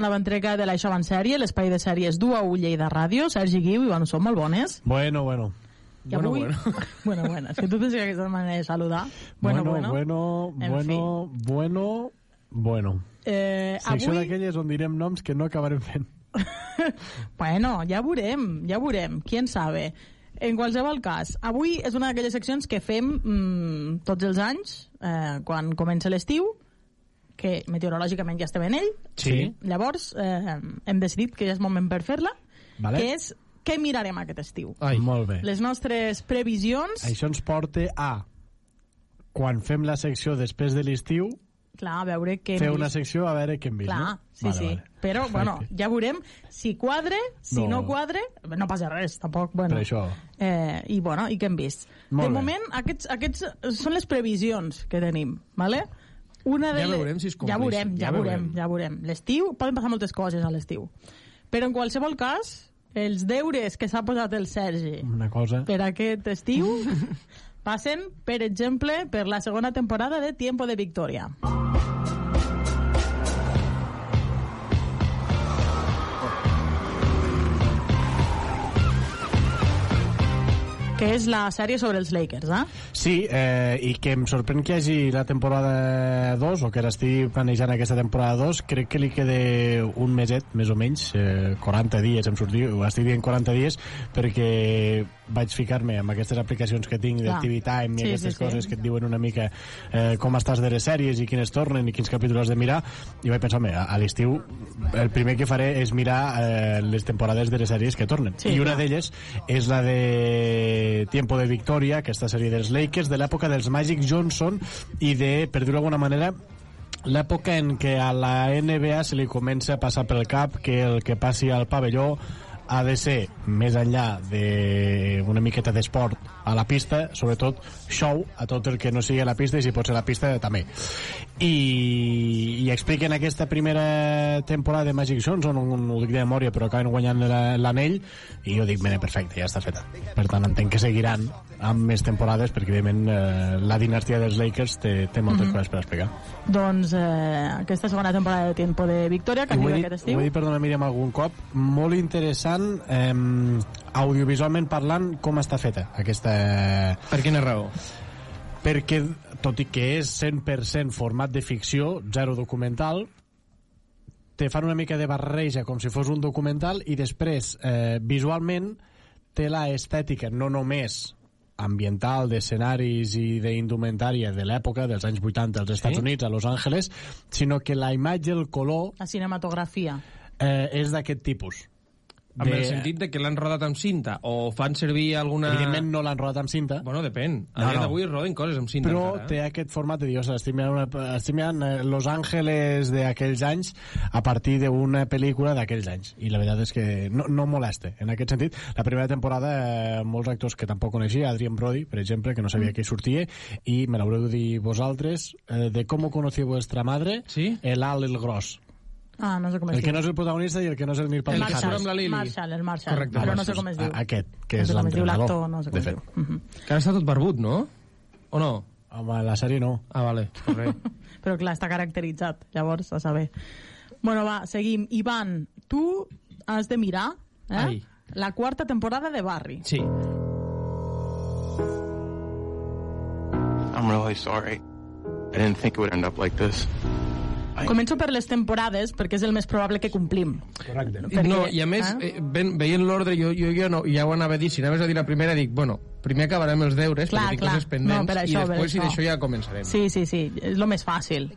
Nova entrega de l'Això en sèrie, l'espai de sèries du a ull de ràdio. Sergi Guiu, Ivan, som molt bones. Bueno, bueno. I avui... bueno, bueno, és que tu tens que aquesta manera de saludar. Bueno, bueno. bueno, En bueno, bueno, bueno. Eh, Secció avui... d'aquelles on direm noms que no acabarem fent. Bueno, ja veurem, ja veurem, qui en sabe. En qualsevol cas, avui és una d'aquelles seccions que fem mm, tots els anys, eh, quan comença l'estiu, que meteorològicament ja estem en ell. Sí. Llavors, eh, hem decidit que ja és moment per fer-la, Vale. que és què mirarem aquest estiu. Ai. Molt bé. Les nostres previsions... Això ens porta a, quan fem la secció després de l'estiu, Clar, a veure què... hem fer una secció a veure què hem vist, Clar, no? sí, sí. Però, bueno, ja veurem si quadre, si no, No. quadre, no passa res, tampoc, bueno. Per això. Eh, I, bueno, i què hem vist? Molt de bé. moment, aquests, aquests són les previsions que tenim, ¿vale? Una de Ja veurem si es Ja compleix, veurem, ja, ja veurem, veurem. ja veurem. L'estiu, poden passar moltes coses a l'estiu. Però en qualsevol cas, els deures que s'ha posat el Sergi Una cosa... per aquest estiu passen, per exemple, per la segona temporada de Tiempo de Victoria. Que és la sèrie sobre els Lakers, eh? Sí, eh, i que em sorprèn que hi hagi la temporada 2, o que l'estigui planejant aquesta temporada 2, crec que li queda un meset, més o menys, eh, 40 dies, em sortiu, ho estic dient 40 dies, perquè vaig ficar-me amb aquestes aplicacions que tinc. TV Time i Sí, aquestes sí, sí. coses que et diuen una mica eh, com estàs de les sèries i quines tornen i quins capítols has de mirar, i vaig pensar, home, a, a l'estiu el primer que faré és mirar eh, les temporades de les sèries que tornen. Sí, I una d'elles és la de Tiempo de Victoria, aquesta sèrie dels Lakers, de l'època dels Magic Johnson i de, per dir-ho d'alguna manera, l'època en què a la NBA se li comença a passar pel cap que el que passi al pavelló ha de ser, més enllà d'una miqueta d'esport a la pista, sobretot show a tot el que no sigui a la pista i si pot ser a la pista també. I, i expliquen aquesta primera temporada de Magic Johnson, on ho dic de memòria, però acaben guanyant la- l'anell, i jo dic, bene, perfecte, ja està feta. Per tant, entenc que seguiran amb més temporades, perquè, evidentment, eh, la dinastia dels Lakers té, té moltes Mhm. coses per explicar. Doncs eh, aquesta segona temporada de Tiempo de Victoria, que ho arriba dit, aquest ho estiu. he dit, perdona, Míriam, algun cop, molt interessant, eh, audiovisualment parlant, com està feta aquesta... Per quina raó? Perquè, tot i que és 100% format de ficció, zero documental, te fan una mica de barreja com si fos un documental i després, eh, visualment, té la estètica no només ambiental, d'escenaris i d'indumentària de l'època, dels anys 80 als Estats Sí? Units, a Los Angeles, sinó que la imatge, el color, La cinematografia. eh, és d'aquest tipus. Amb el sentit de que l'han rodat amb cinta o fan servir alguna... Evidentment no l'han rodat amb cinta. Bueno, depèn. A No, dia no. d'avui roden coses amb cinta però encara, eh? té aquest format de dir, ostres, estic mirant, una, estic mirant eh, Los Angeles d'aquells anys a partir d'una pel·lícula d'aquells anys i la veritat és que no, no molesta en aquest sentit, la primera temporada eh, molts actors que tampoc coneixia, Adrian Brody per exemple, que no sabia que hi sortia i me l'haureu de dir vosaltres eh, de Com conocí vuestra madre ¿Sí? el Al el Gros Ah, no sé com es el que no és el protagonista i el que no és el Neil el Marshall, Harris. Marshall, el Marshall, Correcte. però no sé com es diu. A- aquest, que No és sé com es diu l'entrenador l'actor, no sé com de es fet. diu. Mhm. Que ara està tot barbut, no? O no? Home, la sèrie no. Ah, vale. Correcte. Però clar, està caracteritzat, llavors, a saber. Bueno, va, seguim. Ivan, tu has de mirar eh? Ai. la quarta temporada de Barry. Sí. I'm really sorry. I didn't think it would end up like this. Començo per les temporades, perquè és el més probable que complim. Correcte. Perquè, no, i a més, eh? eh? ben, veient l'ordre, jo, jo, jo no, ja ho anava a dir, si anaves a dir la primera, dic, bueno, primer acabarem els deures, Clar, perquè tinc clar. coses pendents, No, per això, i per després, i això. d'això ja començarem. Sí, sí, sí, és el més fàcil.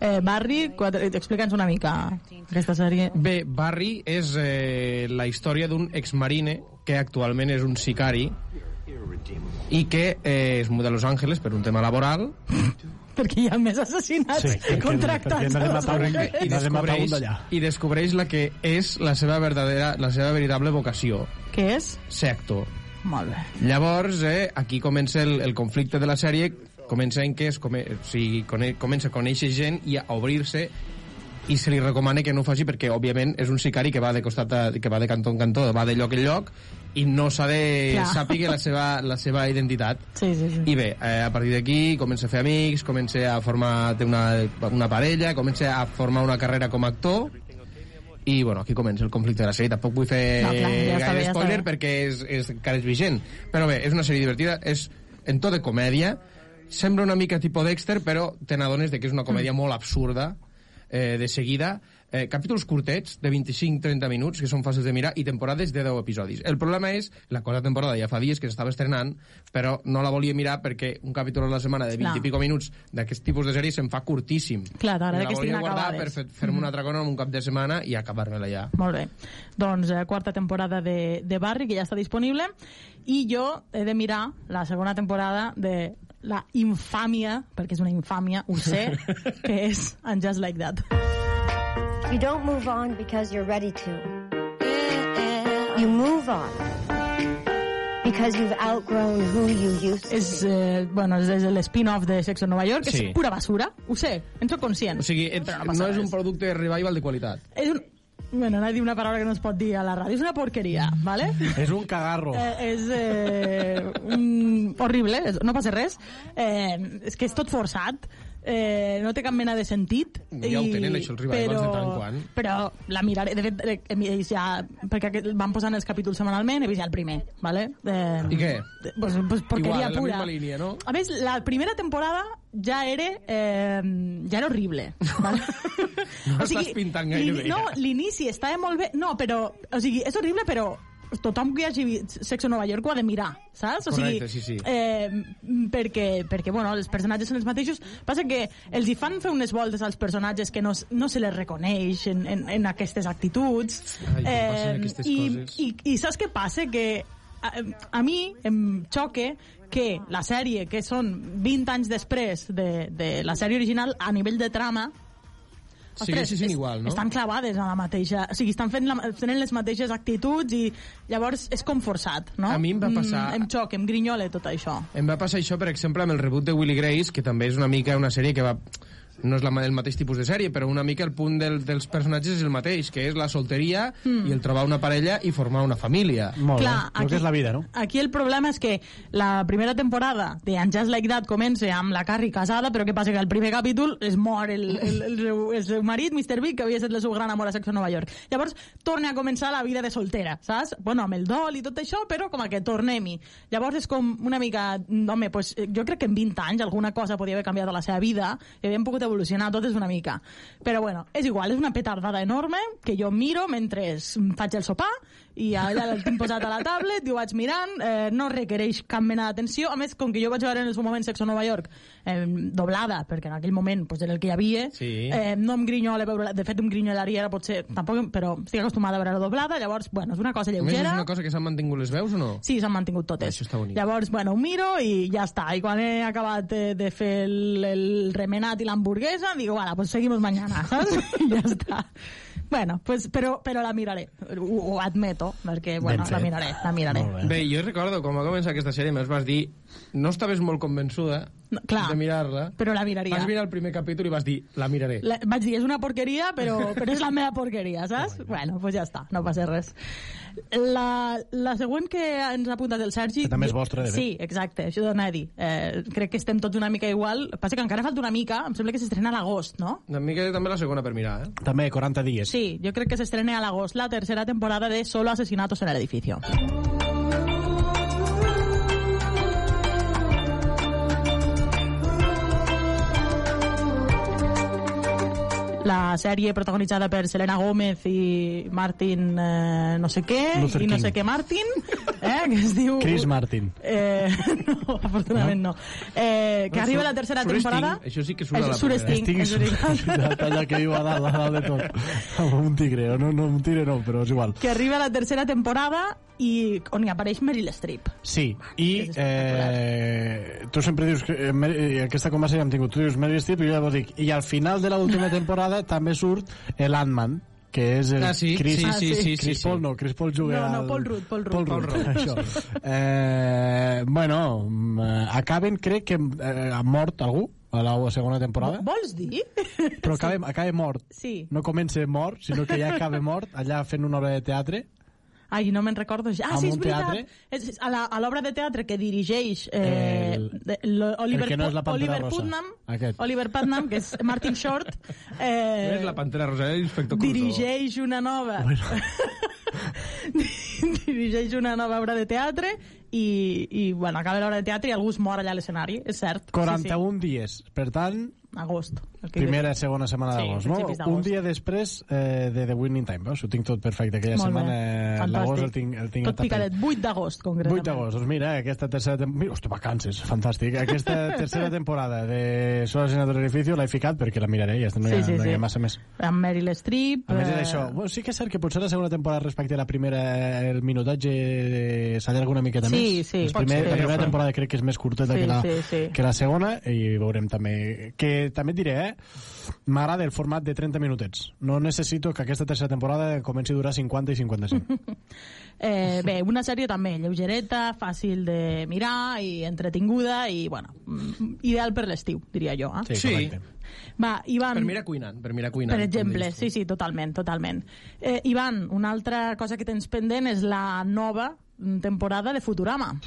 Eh, Barry, quatre- explica'ns una mica aquesta sèrie. Bé, Barry és eh, la història d'un exmarine que actualment és un sicari i que eh, es muda a Los Angeles per un tema laboral Perquè hi ha més assassinats Sí, perquè- contractats perquè a matar un- Angeles. i descobreix, i descobreix la que és la seva verdadera, la seva veritable vocació, Què és? ser actor. Molt bé. Llavors, eh, aquí comença el, el conflicte de la sèrie, comença en què es come, o sigui, cone, comença a conèixer gent i a obrir-se i se li recomana que no ho faci perquè, òbviament, és un sicari que va de costat a, que va de cantó en cantó, va de lloc en lloc i no s'ha de Clar. sàpiga la seva, la seva identitat. Sí, sí, sí. I bé, eh, a partir d'aquí comença a fer amics, comença a formar té una, una parella, comença a formar una carrera com a actor i bueno, aquí comença el conflicte de la sèrie tampoc vull fer No, clar, ja gaire ja spoiler bé. perquè és, és encara és vigent però bé, és una sèrie divertida és en to de comèdia sembla una mica tipus Dexter però te n'adones de que és una comèdia Mm. molt absurda eh, de seguida eh, capítols curtets de 25-30 minuts que són fàcils de mirar i temporades de 10 episodis el problema és, la quarta temporada ja fa dies que s'estava estrenant però no la volia mirar perquè un capítol a la setmana de 20 Clar. i pico minuts d'aquest tipus de sèrie se'n fa curtíssim Clar, t'agrada que volia estiguin guardar acabades. per fer- fer-me Mhm. una altra cosa en un cap de setmana i acabar-me-la ja Molt bé. Doncs eh, quarta temporada de, de Barry, que ja està disponible, i jo he de mirar la segona temporada de la infàmia, perquè és una infàmia, ho sé, que és And Just Like That. You don't move on because you're ready to. You move on because you've outgrown who you used to És, eh, bueno, és, és l'spin-off de Sexo en Nova York, Sí. és pura basura, ho sé, en soc conscient. o sigui, ets, Però no, passa és un producte de revival de qualitat És un... Bueno, anava a dir una paraula que no es pot dir a la ràdio. És una porqueria, ¿vale? És un cagarro. Eh, és eh, un... horrible, no passa res. Eh, és que és tot forçat, eh, no té cap mena de sentit. Ja ho tenen, això, els revivals de tant en quant. Però la miraré, de fet, eh, he vist ja, perquè van posant els capítols setmanalment, he vist ja el primer, ¿vale? Eh, I què? Pues, pues porqueria Igual, la pura. misma línia, no? A més, la primera temporada ja era, eh, ja era horrible. ¿vale? No estàs pintant gaire bé. No, l'inici estava molt bé. No, però, o sigui, és horrible, però tothom que hagi vist Sexo a Nova York ho ha de mirar, saps? O Correcte, sigui, sí, sí. Eh, perquè, perquè, bueno, els personatges són els mateixos. Passa que els hi fan fer unes voltes als personatges que no, no se les reconeix en, en, en aquestes actituds. Ai, passen aquestes i, coses. I, I saps què passa? Que a, a mi em xoque que la sèrie, que són 20 anys després de, de la sèrie original, a nivell de trama, Segueixi sent igual, no? Estan clavades a la mateixa... O sigui, estan fent la, tenen les mateixes actituds i llavors és com forçat, no? A mi em va passar- Mm, em xoca, em grinyola tot això. Em va passar això, per exemple, amb el reboot de Willy Grace, que també és una mica una sèrie que va no és la, el mateix tipus de sèrie, però una mica el punt del, dels personatges és el mateix, que és la solteria Mm. i el trobar una parella i formar una família. Molt Clar, bé. El que és la vida, no? Aquí el problema és que la primera temporada de And Just Like That comença amb la Carrie casada, però què passa? Que al primer capítol es mor el, el, el, seu, el seu marit, Mr. Big, que havia estat el seu gran amor a Sexo a Nova York. Llavors torna a començar la vida de soltera, saps? Bueno, amb el dol i tot això, però com a que tornem-hi. Llavors és com una mica... Home, pues, jo crec que en 20 anys alguna cosa podia haver canviat a la seva vida i havien pogut evolucionar totes una mica. Però bueno, és igual, és una petardada enorme que jo miro mentre faig el sopar i allà el tinc posat a la tablet i ho vaig mirant, eh, no requereix cap mena d'atenció, a més, com que jo vaig veure en el seu moment Sexo a Nova York eh, doblada, perquè en aquell moment pues, era el que hi havia, Sí. eh, no em grinyola veure de fet em grinyolaria ara potser, tampoc, però estic acostumada a veure-la doblada, llavors, bueno, és una cosa A més, és lleugera. una cosa que s'han mantingut les veus o no? Sí, s'han mantingut totes. Això està bonic. Llavors, bueno, ho miro i ja està. I quan he acabat de, de fer el, el remenat i l'hamburguesa, digo, bueno, pues seguimos mañana, saps? I ja està. Bueno, pues, però, però la miraré. Ho, ho admeto, perquè, bueno, la miraré, la miraré. Bé, jo recordo, quan va començar aquesta sèrie, me'ls vas dir... No estaves molt convençuda No, clar. de mirar-la. Però la miraria. Vas mirar el primer capítol i vas dir, la miraré. La, vaig dir, és una porqueria, però, però és la meva porqueria, saps? Bueno, pues ja està, no passa res. La, la següent que ens ha apuntat el Sergi... Que també és vostra, de fet. Sí, exacte, això d'anar a dir. Eh, crec que estem tots una mica igual. Passa que encara falta una mica, em sembla que s'estrena a l'agost, no? Una mica també la segona per mirar, eh? També 40 dies. Sí, yo creo que se estrena a l'agost la tercera temporada de Solo asesinatos en el edificio. La sèrie protagonitzada per Selena Gómez i Martin eh, no sé què, Luther i no King. sé què Martin, eh, que es diu... Chris Martin. Eh, no, afortunadament no. Eh, que No, arriba la tercera Sur temporada... Sting, això sí que surt a la Sur primera. Sting, és veritat. allà que viu a dalt, a dalt de tot. Amb un tigre, no, no un tigre no, però és igual. que arriba la tercera temporada i on hi apareix Meryl Streep. Sí, i eh, tu sempre dius que eh, eh, aquesta conversa ja hem tingut, tu dius Meryl Streep i jo llavors dic, i al final de l'última temporada també surt el Ant-Man que és el Ah, sí, Chris, sí, sí, sí, sí, Chris sí. Paul, no, Chris Paul juga No, no, al- Paul Rudd, Paul Rudd. Paul Paul Rudd, Rudd. això. Eh, bueno, mm, acaben, crec que eh, ha mort algú a la segona temporada, Vols dir? però acaba, acaba mort. Sí. No comença mort, sinó que ja acaba mort allà fent una obra de teatre. Ai, no me'n recordo. Ah, sí, és un veritat. teatre? És, a l'obra de teatre que dirigeix eh, El- Oliver, el que no és la Oliver Rosa. Putnam, Aquest. Oliver Putnam, que és Martin Short, eh, És la Pantera Rosa, eh, inspector Clouseau. dirigeix una nova dirigeix una nova obra de teatre i, i bueno, acaba l'obra de teatre i algú es mor allà a l'escenari, és cert. 41 dies. Per tant, Sí, sí. Agost. el que primera i segona setmana Sí, d'agost, no? principis d'agost. Un dia després eh, de The Winning Time, veus? Ho tinc tot perfecte. Aquella Molt setmana, eh, l'agost el tinc, el tinc Tot picadet, 8 d'agost, 8 concretament. d'agost, doncs mira, aquesta tercera temporada... Hòstia, vacances, fantàstic. Aquesta tercera temporada de Sola Senador Edificio l'he ficat perquè la miraré, ja no, hi ha, Sí, sí, no hi sí. ha massa més. Amb Meryl Streep... A més eh, d'això, bueno, sí que és cert que potser la segona temporada respecte a la primera, el minutatge s'allarga una miqueta Sí, sí, pot primer, la primera sí. temporada crec que és més curteta Sí, que, la, sí, sí. que la segona i veurem també... Que també et diré, eh? M'agrada el format de 30 minutets. No necessito que aquesta tercera temporada comenci a durar 50 i 55. Eh, bé, una sèrie també lleugereta, fàcil de mirar i entretinguda i, bueno, mm, ideal per l'estiu, diria jo. Eh? Sí, correcte. Va, Ivan... Per mirar cuinant, per mirar cuinant. Per exemple, sí, sí, totalment, totalment. Eh, Ivan, una altra cosa que tens pendent és la nova temporada de Futurama.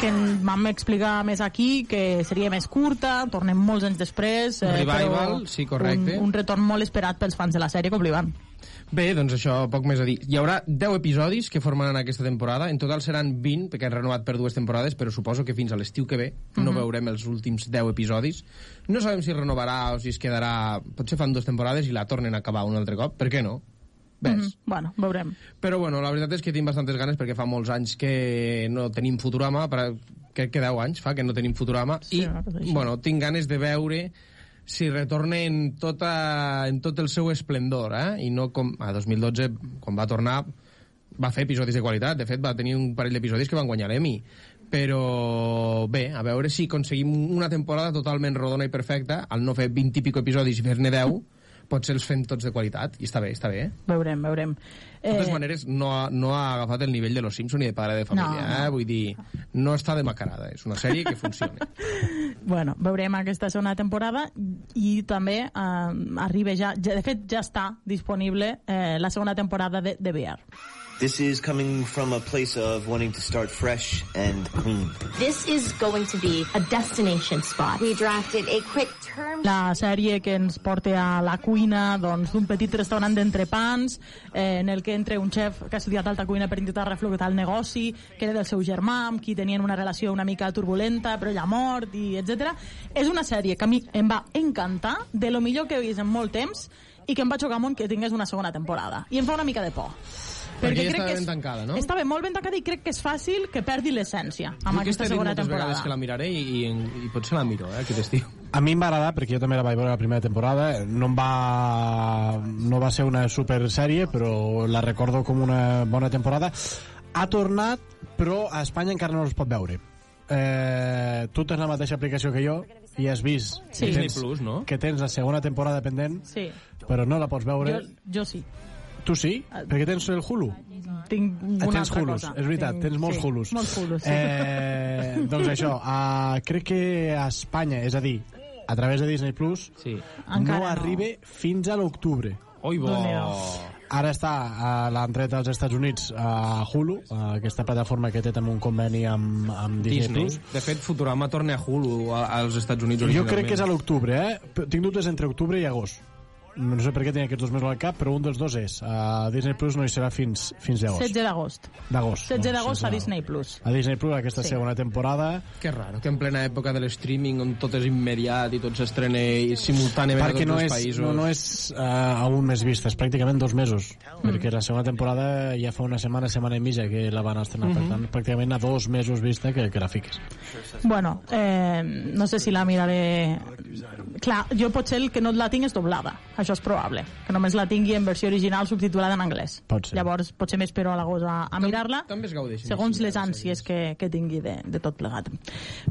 que vam explicar més aquí, que seria més curta, tornem molts anys després. eh, Revival, però sí, correcte. Un, un retorn molt esperat pels fans de la sèrie, com l'Ivan. Bé, doncs això, poc més a dir. Hi haurà 10 episodis que formaran aquesta temporada. En total seran 20, perquè han renovat per dues temporades, però suposo que fins a l'estiu que ve no Mhm. veurem els últims 10 episodis. No sabem si renovarà o si es quedarà... Potser fan dues temporades i la tornen a acabar un altre cop. Per què no? Ves. Mhm. Bueno, veurem. Però bueno, la veritat és que tinc bastantes ganes perquè fa molts anys que no tenim Futurama, per, crec que 10 anys fa que no tenim Futurama, Sí, i bueno, tinc ganes de veure si retorna en, tota, en tot el seu esplendor, eh? i no com a 2012, quan va tornar, va fer episodis de qualitat, de fet va tenir un parell d'episodis que van guanyar l'Emmy, però bé, a veure si aconseguim una temporada totalment rodona i perfecta, al no fer 20 i pico episodis i fer-ne 10, potser els fem tots de qualitat, i està bé, està bé, eh? Veurem, veurem. De totes maneres, no ha, no ha agafat el nivell de Los Simpson ni de Padre de Família, No, no. eh? Vull dir, no està demacarada. És una sèrie que funciona. Bueno, veurem aquesta segona temporada i també eh, arriba ja, ja, de fet ja està disponible eh, la segona temporada de, de VR. This is coming from a place of wanting to start fresh and clean. This is going to be a destination spot. We drafted a quick La sèrie que ens porta a la cuina doncs, d'un petit restaurant d'entrepans eh, en el que entra un xef que ha estudiat alta cuina per intentar reflotar el negoci, que era del seu germà, amb qui tenien una relació una mica turbulenta, però ha mort, i etc. És una sèrie que a mi em va encantar, de lo millor que he vist en molt temps, i que em va xocar molt que tingués una segona temporada. I em fa una mica de por. Perquè ja crec estava que ben tancada, no? Estava molt ben tancada i crec que és fàcil que perdi l'essència amb Jo aquesta segona temporada. que la miraré i, i, i potser la miro, eh, aquest estiu. A mi em va agradar perquè jo també la vaig veure la primera temporada. No em va... no va ser una super sèrie, però la recordo com una bona temporada. Ha tornat, però a Espanya encara no es pot veure. Eh, tu tens la mateixa aplicació que jo i has vist Sí. que, tens, Plus, no? que tens la segona temporada pendent, Sí, però no la pots veure. jo, jo sí. Tu sí? Perquè tens el Hulu. Tinc una Ah, tens altra Hulus, cosa. és veritat, Tinc- tens molts sí, Hulus. Molts Hulus, sí. Eh, doncs això, uh, crec que a Espanya, és a dir, a través de Disney Plus, sí. no Encara no. arriba fins a l'octubre. Oi, bo! Ara està a l'han tret als Estats Units a Hulu, a aquesta plataforma que té també un conveni amb, amb Disney, Disney. Plus. De fet, Futurama torna a Hulu a- als Estats Units Jo originalment. crec que és a l'octubre, eh? Tinc dubtes entre octubre i agost. No sé per què tenia aquests dos mesos al cap, però un dels dos és. A Disney Plus no hi serà fins, fins d'agost. 16 d'agost. D'agost. 16 no, d'agost a 16 Disney Plus. A Disney Plus, aquesta Sí. segona temporada. Que raro, que en plena època de l'streaming on tot és immediat i tot s'estrena simultàniament a perquè tots no els és, països. no, no és uh, a un mes vista, és pràcticament dos mesos Mm. perquè la segona temporada ja fa una setmana, setmana i mitja que la van estrenar, per Mhm. tant pràcticament a dos mesos vista que, que la fiques Bueno, eh, no sé si la miraré... Clar, jo potser el que no la tinc és doblada. Això és probable. Que només la tingui en versió original subtitulada en anglès. Pot ser. Llavors, potser m'espero a l'agost a, a mirar-la. També es gaudeixen. segons les ànsies que, que tingui de, de tot plegat.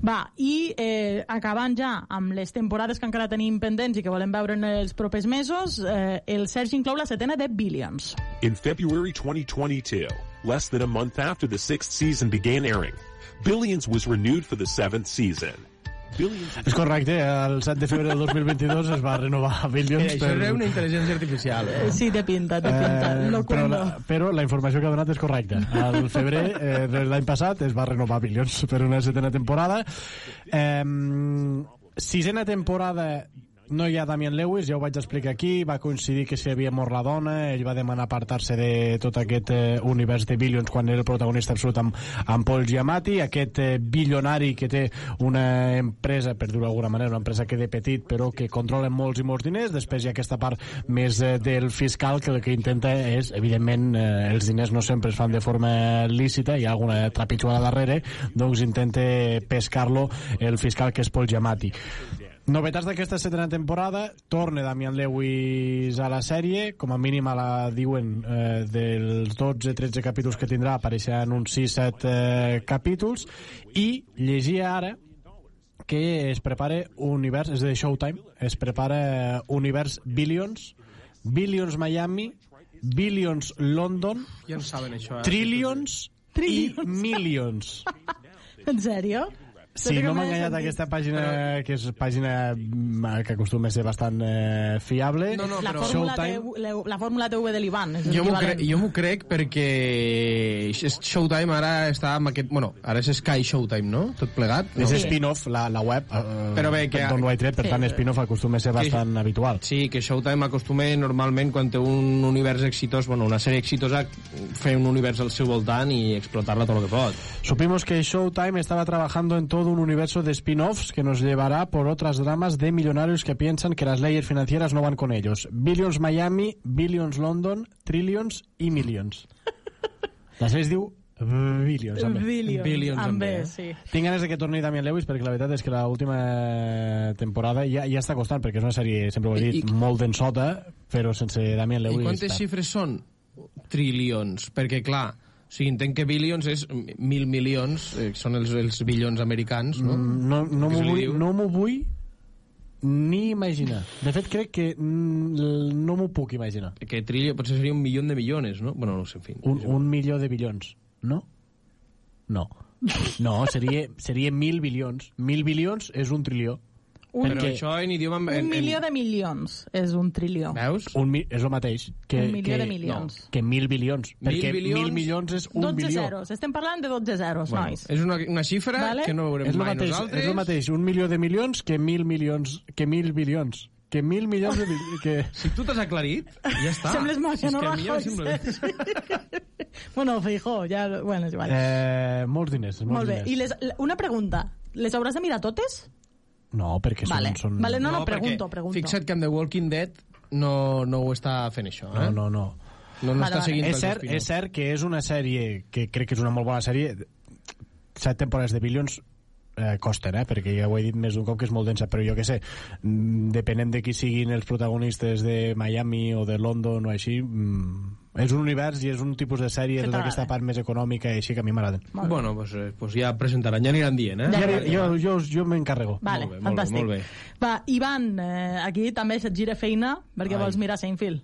Va, i eh, acabant ja amb les temporades que encara tenim pendents i que volem veure en els propers mesos, eh, el Sergi inclou la setena de Billions. In February 2022, less than a month after the sixth season began airing, Billions was renewed for the seventh season. És correcte, el 7 de febrer del 2022 es va renovar Billions. Eh, això era una intel·ligència artificial. Eh? Sí, té pinta, té pinta. Eh, Lo però, la, però la informació que ha donat és correcta. Al febrer eh, de l'any passat es va renovar Billions per una setena temporada. Eh, sisena temporada no hi ha Damian Lewis, ja ho vaig explicar aquí, va coincidir que s'hi havia mort la dona, ell va demanar apartar-se de tot aquest eh, univers de Billions quan era el protagonista absolut amb, amb Paul Giamatti, aquest eh, bilionari que té una empresa, per dir-ho d'alguna manera, una empresa que de petit però que controla molts i molts diners, després hi ha aquesta part més eh, del fiscal que el que intenta és, evidentment, eh, els diners no sempre es fan de forma lícita, hi ha alguna trepitjada darrere, doncs intenta pescar-lo el fiscal que és Paul Giamatti. Novetats d'aquesta setena temporada, torna Damian Lewis a la sèrie, com a mínim a la, diuen, eh, dels 12-13 capítols que tindrà, apareixeran uns 6-7 eh, capítols, i llegia ara que es prepara un univers, és de Showtime, es prepara eh, univers Billions, Billions Miami, Billions London, Ja en saben això. Eh? Trillions, Trillions. i Millions. En sèrio? Sí, Tot i que no m'ha enganyat sentit. aquesta pàgina, que és pàgina mm, que acostuma a ser bastant eh, fiable. No, no, la, però- fórmula Showtime, TV, la fórmula TV de l'Ivan. Jo m'ho crec, jo crec perquè Showtime ara està amb aquest... Bueno, ara és Sky Showtime, no? Tot plegat. No? és spin-off, la, la web, eh, Però bé, que- d'on he tret, per Sí. tant, spin-off acostuma a ser bastant habitual. Sí, que Showtime acostuma normalment quan té un univers exitós, bueno, una sèrie exitosa, fer un univers al seu voltant i explotar-la tot el que pot. Supimos que Showtime estaba trabajando en todo un universo de spin-offs que nos llevará por otras dramas de millonarios que piensan que las leyes financieras no van con ellos. Billions Miami, Billions London, Trillions i Millions. La sèrie es diu Billions, amb B. Billions, Billions, amb amb B, B. sí. Tinc ganes de que torni Damian Lewis perquè la veritat és que l'última temporada ja, ja està costant perquè és una sèrie, sempre ho he dit, I- molt densota però sense Damian Lewis I quantes està. xifres són? Trilions. Perquè, clar, sigui, entenc que billions és mil milions, eh, són els, els bilions americans, no? Mm, no, no m'ho vull, no vull ni imaginar. De fet, crec que mm, no m'ho puc imaginar. Que trillo potser seria un milió de milions, no? Bueno, no sé, en fi. Un, un milió de bilions, no? No. No, seria, seria mil bilions. Mil bilions és un trilió. Un, Però això en idioma... En, un en, milió de milions és un trilió. Veus? Un, mi- és el mateix. Que, Un milió que, de milions. No, que mil bilions. Mil perquè bilions, mil milions és un 12 bilió. zeros. Estem parlant de 12 zeros, Bueno, nois. és una, una xifra Vale. que no veurem És mai mateix, nosaltres. és el mateix, un milió de milions que mil milions, que mil bilions. Que mil milions de. Que... Si tu t'has aclarit, ja està. Sembles Mariano Rajoy. em sembla... bueno, Feijó, ja... Bueno, és igual. Eh, molts diners, molts Molt bé. diners. I les, una pregunta. Les hauràs de mirar totes? No, perquè Vale. són... són... Vale, no, no, perquè pregunto, pregunto. Fixa't que amb The Walking Dead no, no ho està fent això, eh? No, no, no. No, no Vale, està vale. seguint És cert, és cert que és una sèrie que crec que és una molt bona sèrie. Set temporades de Billions eh, costen, eh? perquè ja ho he dit més d'un cop que és molt densa, però jo que sé, mm, depenent de qui siguin els protagonistes de Miami o de London o així, mm, és un univers i és un tipus de sèrie, tota aquesta part més econòmica i així que a mi m'agraden. Bueno, pues, eh, pues ja presentaran, ja aniran dient, eh? Ja Ja, jo, jo, jo m'encarrego. Vale, Molt bé, molt bé, fantàstic. molt bé. Va, Ivan, eh, aquí també se't gira feina perquè Ai. vols mirar Seinfeld.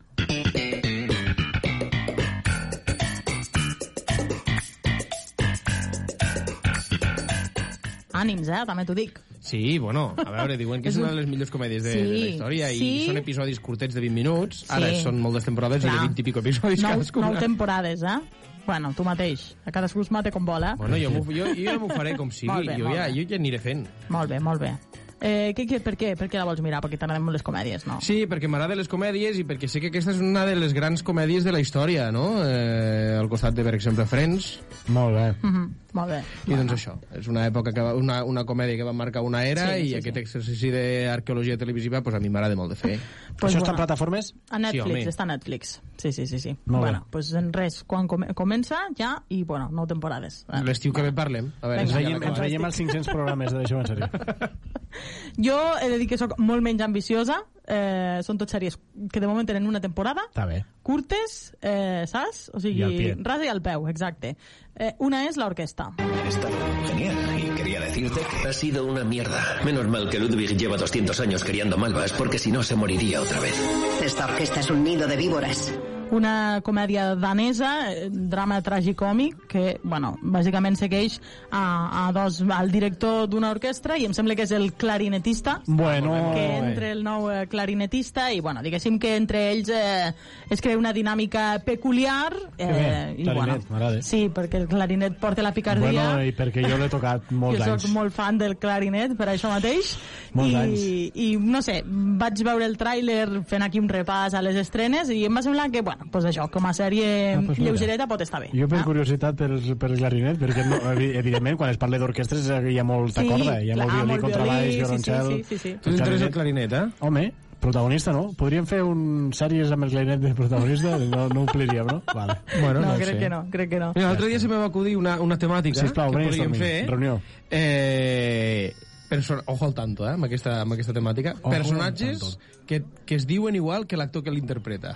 Ànims, eh? També t'ho dic. Sí, bueno, a veure, diuen que és És un- una de les millors comèdies de, Sí, de la història sí. i són episodis curtets de 20 minuts, ara Sí. són moltes temporades i Clar. de 20 i pico episodis Nou, cadascuna. nou temporades, eh? Bueno, tu mateix. A cadascú es mate com vol, eh? Bueno, jo, jo, jo ja m'ho faré com sigui, Molt bé, jo, ja, jo ja aniré fent. Molt bé, molt bé. Eh, què, què, per, què, per què la vols mirar? Perquè t'agraden molt les comèdies, no? Sí, perquè m'agraden les comèdies i perquè sé que aquesta és una de les grans comèdies de la història, no? Eh, al costat de, per exemple, Friends. Molt bé. Mhm, molt bé. I doncs això, és una època que va, una, una comèdia que va marcar una era Sí, i sí, aquest sí. exercici d'arqueologia televisiva pues, a mi m'agrada molt de fer. Pues Això està en bueno. plataformes? A Netflix, home. està a Netflix. Sí, sí, sí. sí. Molt bueno, bé. pues en res, quan com comença ja, i bueno, nou temporades. L'estiu que ve parlem. A veure, Ens Vinga, si ja veiem, ens veiem als 500 programes de Deixeu en sèrio. Jo he de dir que sóc molt menys ambiciosa. Eh, són tot sèries que de moment tenen una temporada, Està bé. curtes, eh, saps? O sigui, I al pie. ras i al peu, exacte. Eh, una és l'orquestra. Estado genial y quería decirte que ha sido una mierda. Menos mal que Ludwig lleva 200 años criando malvas porque si no se moriría otra vez. Esta orquesta es un nido de víboras. Una comèdia danesa, eh, drama tragicòmic, que, bueno, bàsicament segueix a, a dos, al director d'una orquestra i em sembla que és el clarinetista, Bueno, que eh. entre el nou eh, clarinetista i, bueno, diguéssim que entre ells eh, es crea una dinàmica peculiar. Eh, bé, i, clarinet, m'agrada. Sí, perquè el clarinet porta la picardia. Bueno, i perquè jo l'he tocat molts jo anys. soc molt fan del clarinet, per això mateix. Molts I, anys. I, no sé, vaig veure el tràiler fent aquí un repàs a les estrenes i em va semblar que, bueno, pues això, com a sèrie Ah, pues mira. lleugereta pot estar bé. Jo per Ah. curiositat per, per el clarinet, perquè no, evi- evidentment quan es parla d'orquestres hi ha molta Sí, corda, hi ha molt clar, violí, molt contrabaix, violí, sí, violoncel... sí, sí, sí, sí. Tu t'interessa el clarinet, eh? Home, protagonista, no? Podríem fer un sèries amb el clarinet de protagonista? No, no ompliríem, no? Vale. Bueno, no, no crec sé. que no, crec que no. L'altre dia se me va acudir una, una temàtica Sisplau, que podríem fer. reunió. Eh, perso- ojo al tanto, eh, amb aquesta, amb aquesta temàtica. Ojo Personatges que, que es diuen igual que l'actor que l'interpreta.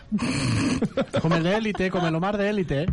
Com el d'Élite, com el Omar d'Élite.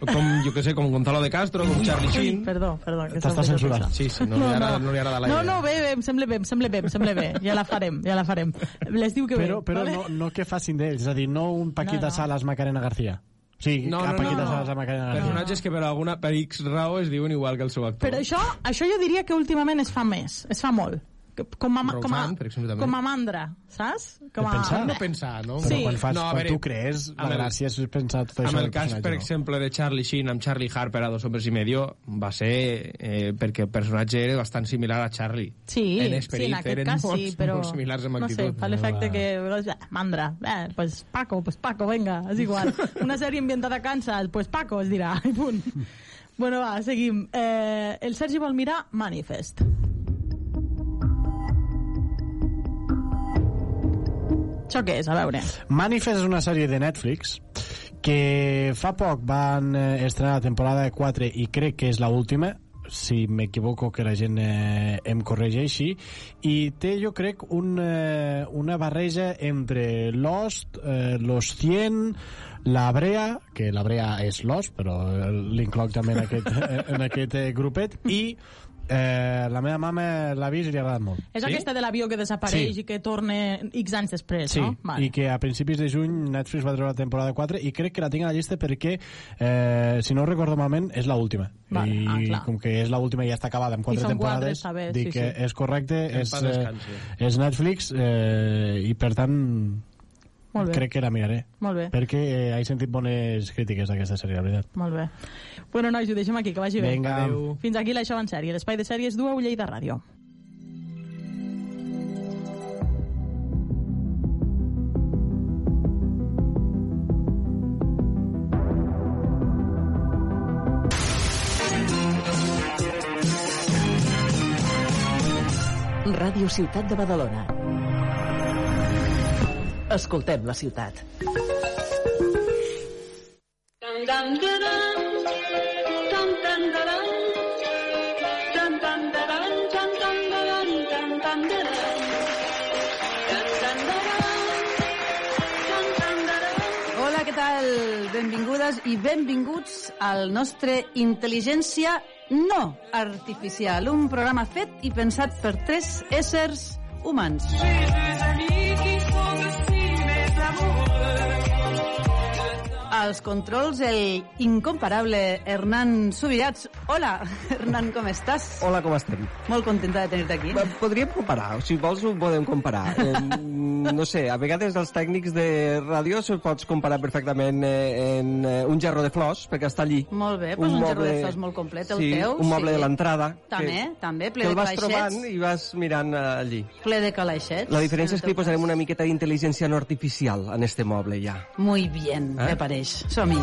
Com, jo que sé, com Gonzalo de Castro, com Charlie Sheen. perdó, perdó. Que T'està censurat. Sí, sí, no, li agrada, no li agrada la no, idea. no, bé, bé, em sembla bé, em sembla bé, em sembla bé. Ja la farem, ja la farem. Les diu que Però, bé, però vale? no, no que facin d'ells, és a dir, no un Paquita No, no. Salas, Macarena García. Sí, No, a no, Paquita no. Salas, a Macarena García. Personatges que per alguna per X raó es diuen igual que el seu actor. Però això, això jo diria que últimament es fa més, es fa molt. Que- Com a, com a, Roxanne, per exemple, també. com a mandra, saps? Com De pensar. No pensar, no? Però Sí. quan, fas, No, a quan veure, tu crees, la el- gràcia és pensar tot això Amb el cas, per no? exemple, de Charlie Sheen amb Charlie Harper a Dos hombres i medio va ser eh, perquè el personatge era bastant similar a Charlie. Sí, en sí, esperit en aquest cas molt, sí, però... molt similars en no sé, actitud. fa l'efecte que... Eh, mandra, eh, pues Paco, pues Paco, venga, és igual. Una sèrie ambientada a Kansas, pues Paco, es dirà, i punt. Bueno, va, seguim. Eh, el Sergi vol mirar Manifest. Això què és? A veure. Manifest és una sèrie de Netflix que fa poc van eh, estrenar la temporada 4 i crec que és la última si m'equivoco que la gent eh, em corregeixi i té jo crec un, eh, una barreja entre Lost, eh, Los 100 la Brea, que la Brea és Lost però eh, l'incloc també en aquest, en aquest eh, grupet i eh, la meva mama l'ha vist i li ha agradat molt És aquesta de l'avió que desapareix Sí. i que torna X anys després, Sí, no? i que a principis de juny Netflix va treure la temporada 4 i crec que la tinc a la llista perquè, eh, si no ho recordo malament, és la última. Vale, I ah, clar. com que és la última i ja està acabada amb quatre temporades, quatre, dic sí, que sí. és correcte, és, eh, és Netflix eh, i per tant Molt bé. crec que la miraré. Molt bé. Perquè eh, he sentit bones crítiques d'aquesta sèrie, la veritat. Molt bé. Bueno, nois, ho deixem aquí, que vagi bé. Vinga. Adéu. Fins aquí l'Això en sèrie. L'espai de sèries du a Lleida Ràdio. Ràdio Ciutat de Badalona. Escoltem la ciutat. Hola, què tal? Benvingudes i benvinguts al nostre Intel·ligència no artificial, un programa fet i pensat per tres éssers humans. Thank. Als controls, el incomparable Hernán Subirats. Hola, Hernán, com estàs? Hola, com estem? Molt contenta de tenir-te aquí. Podríem comparar, si vols ho podem comparar. Eh, no sé, a vegades els tècnics de ràdio se'ls pots comparar perfectament eh, en eh, un gerro de flors, perquè està allí. Molt bé, doncs un, un gerro de flors molt complet, el sí, teu. un moble sí. de l'entrada. També, que, també, ple que de el vas calaixets. trobant i vas mirant eh, allí. Ple de calaixets. La diferència és que li teu posarem una miqueta d'intel·ligència no artificial en este moble ja. Muy bien, Eh? me pareix. Som-hi.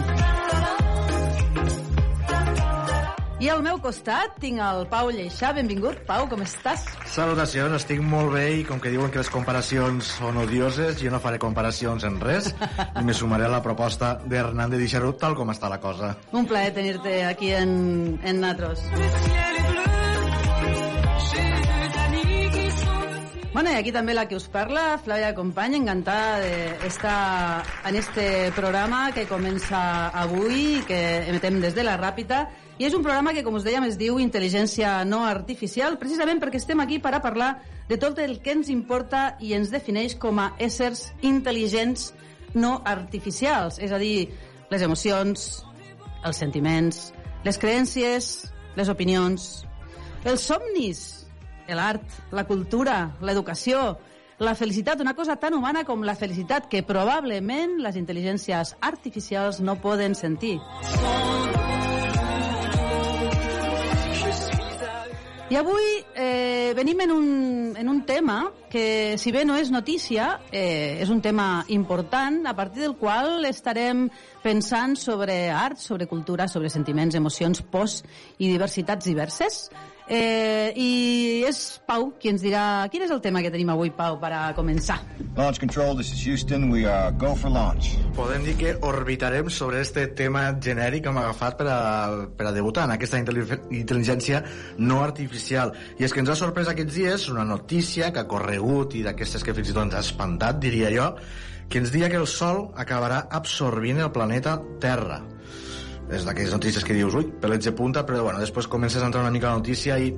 I al meu costat tinc el Pau Lleixà. Benvingut, Pau, com estàs? Salutacions, estic molt bé i com que diuen que les comparacions són odioses, jo no faré comparacions en res i me sumaré a la proposta d'Hernán de deixar-ho tal com està la cosa. Un plaer tenir-te aquí en, en Natros. Bueno, i aquí també la que us parla, Flavia Company, encantada d'estar en este programa que comença avui, que emetem des de la Ràpita, i és un programa que, com us dèiem, es diu Intel·ligència no artificial, precisament perquè estem aquí per a parlar de tot el que ens importa i ens defineix com a éssers intel·ligents no artificials, és a dir, les emocions, els sentiments, les creences, les opinions, els somnis, l'art, la cultura, l'educació, la felicitat, una cosa tan humana com la felicitat que probablement les intel·ligències artificials no poden sentir. I avui eh, venim en un, en un tema que, si bé no és notícia, eh, és un tema important a partir del qual estarem pensant sobre art, sobre cultura, sobre sentiments, emocions, pors i diversitats diverses. Eh, I és Pau qui ens dirà quin és el tema que tenim avui, Pau, per a començar. Launch control, this is Houston. We are go for launch. Podem dir que orbitarem sobre este tema genèric que hem agafat per a, per a debutar en aquesta intel·li- intel·ligència no artificial. I és que ens ha sorprès aquests dies una notícia que ha corregut i d'aquestes que fins i tot ens ha espantat, diria jo, que ens dia que el Sol acabarà absorbint el planeta Terra. És d'aquelles notícies que dius, ui, pelets de punta, però bueno, després comences a entrar una mica a la notícia i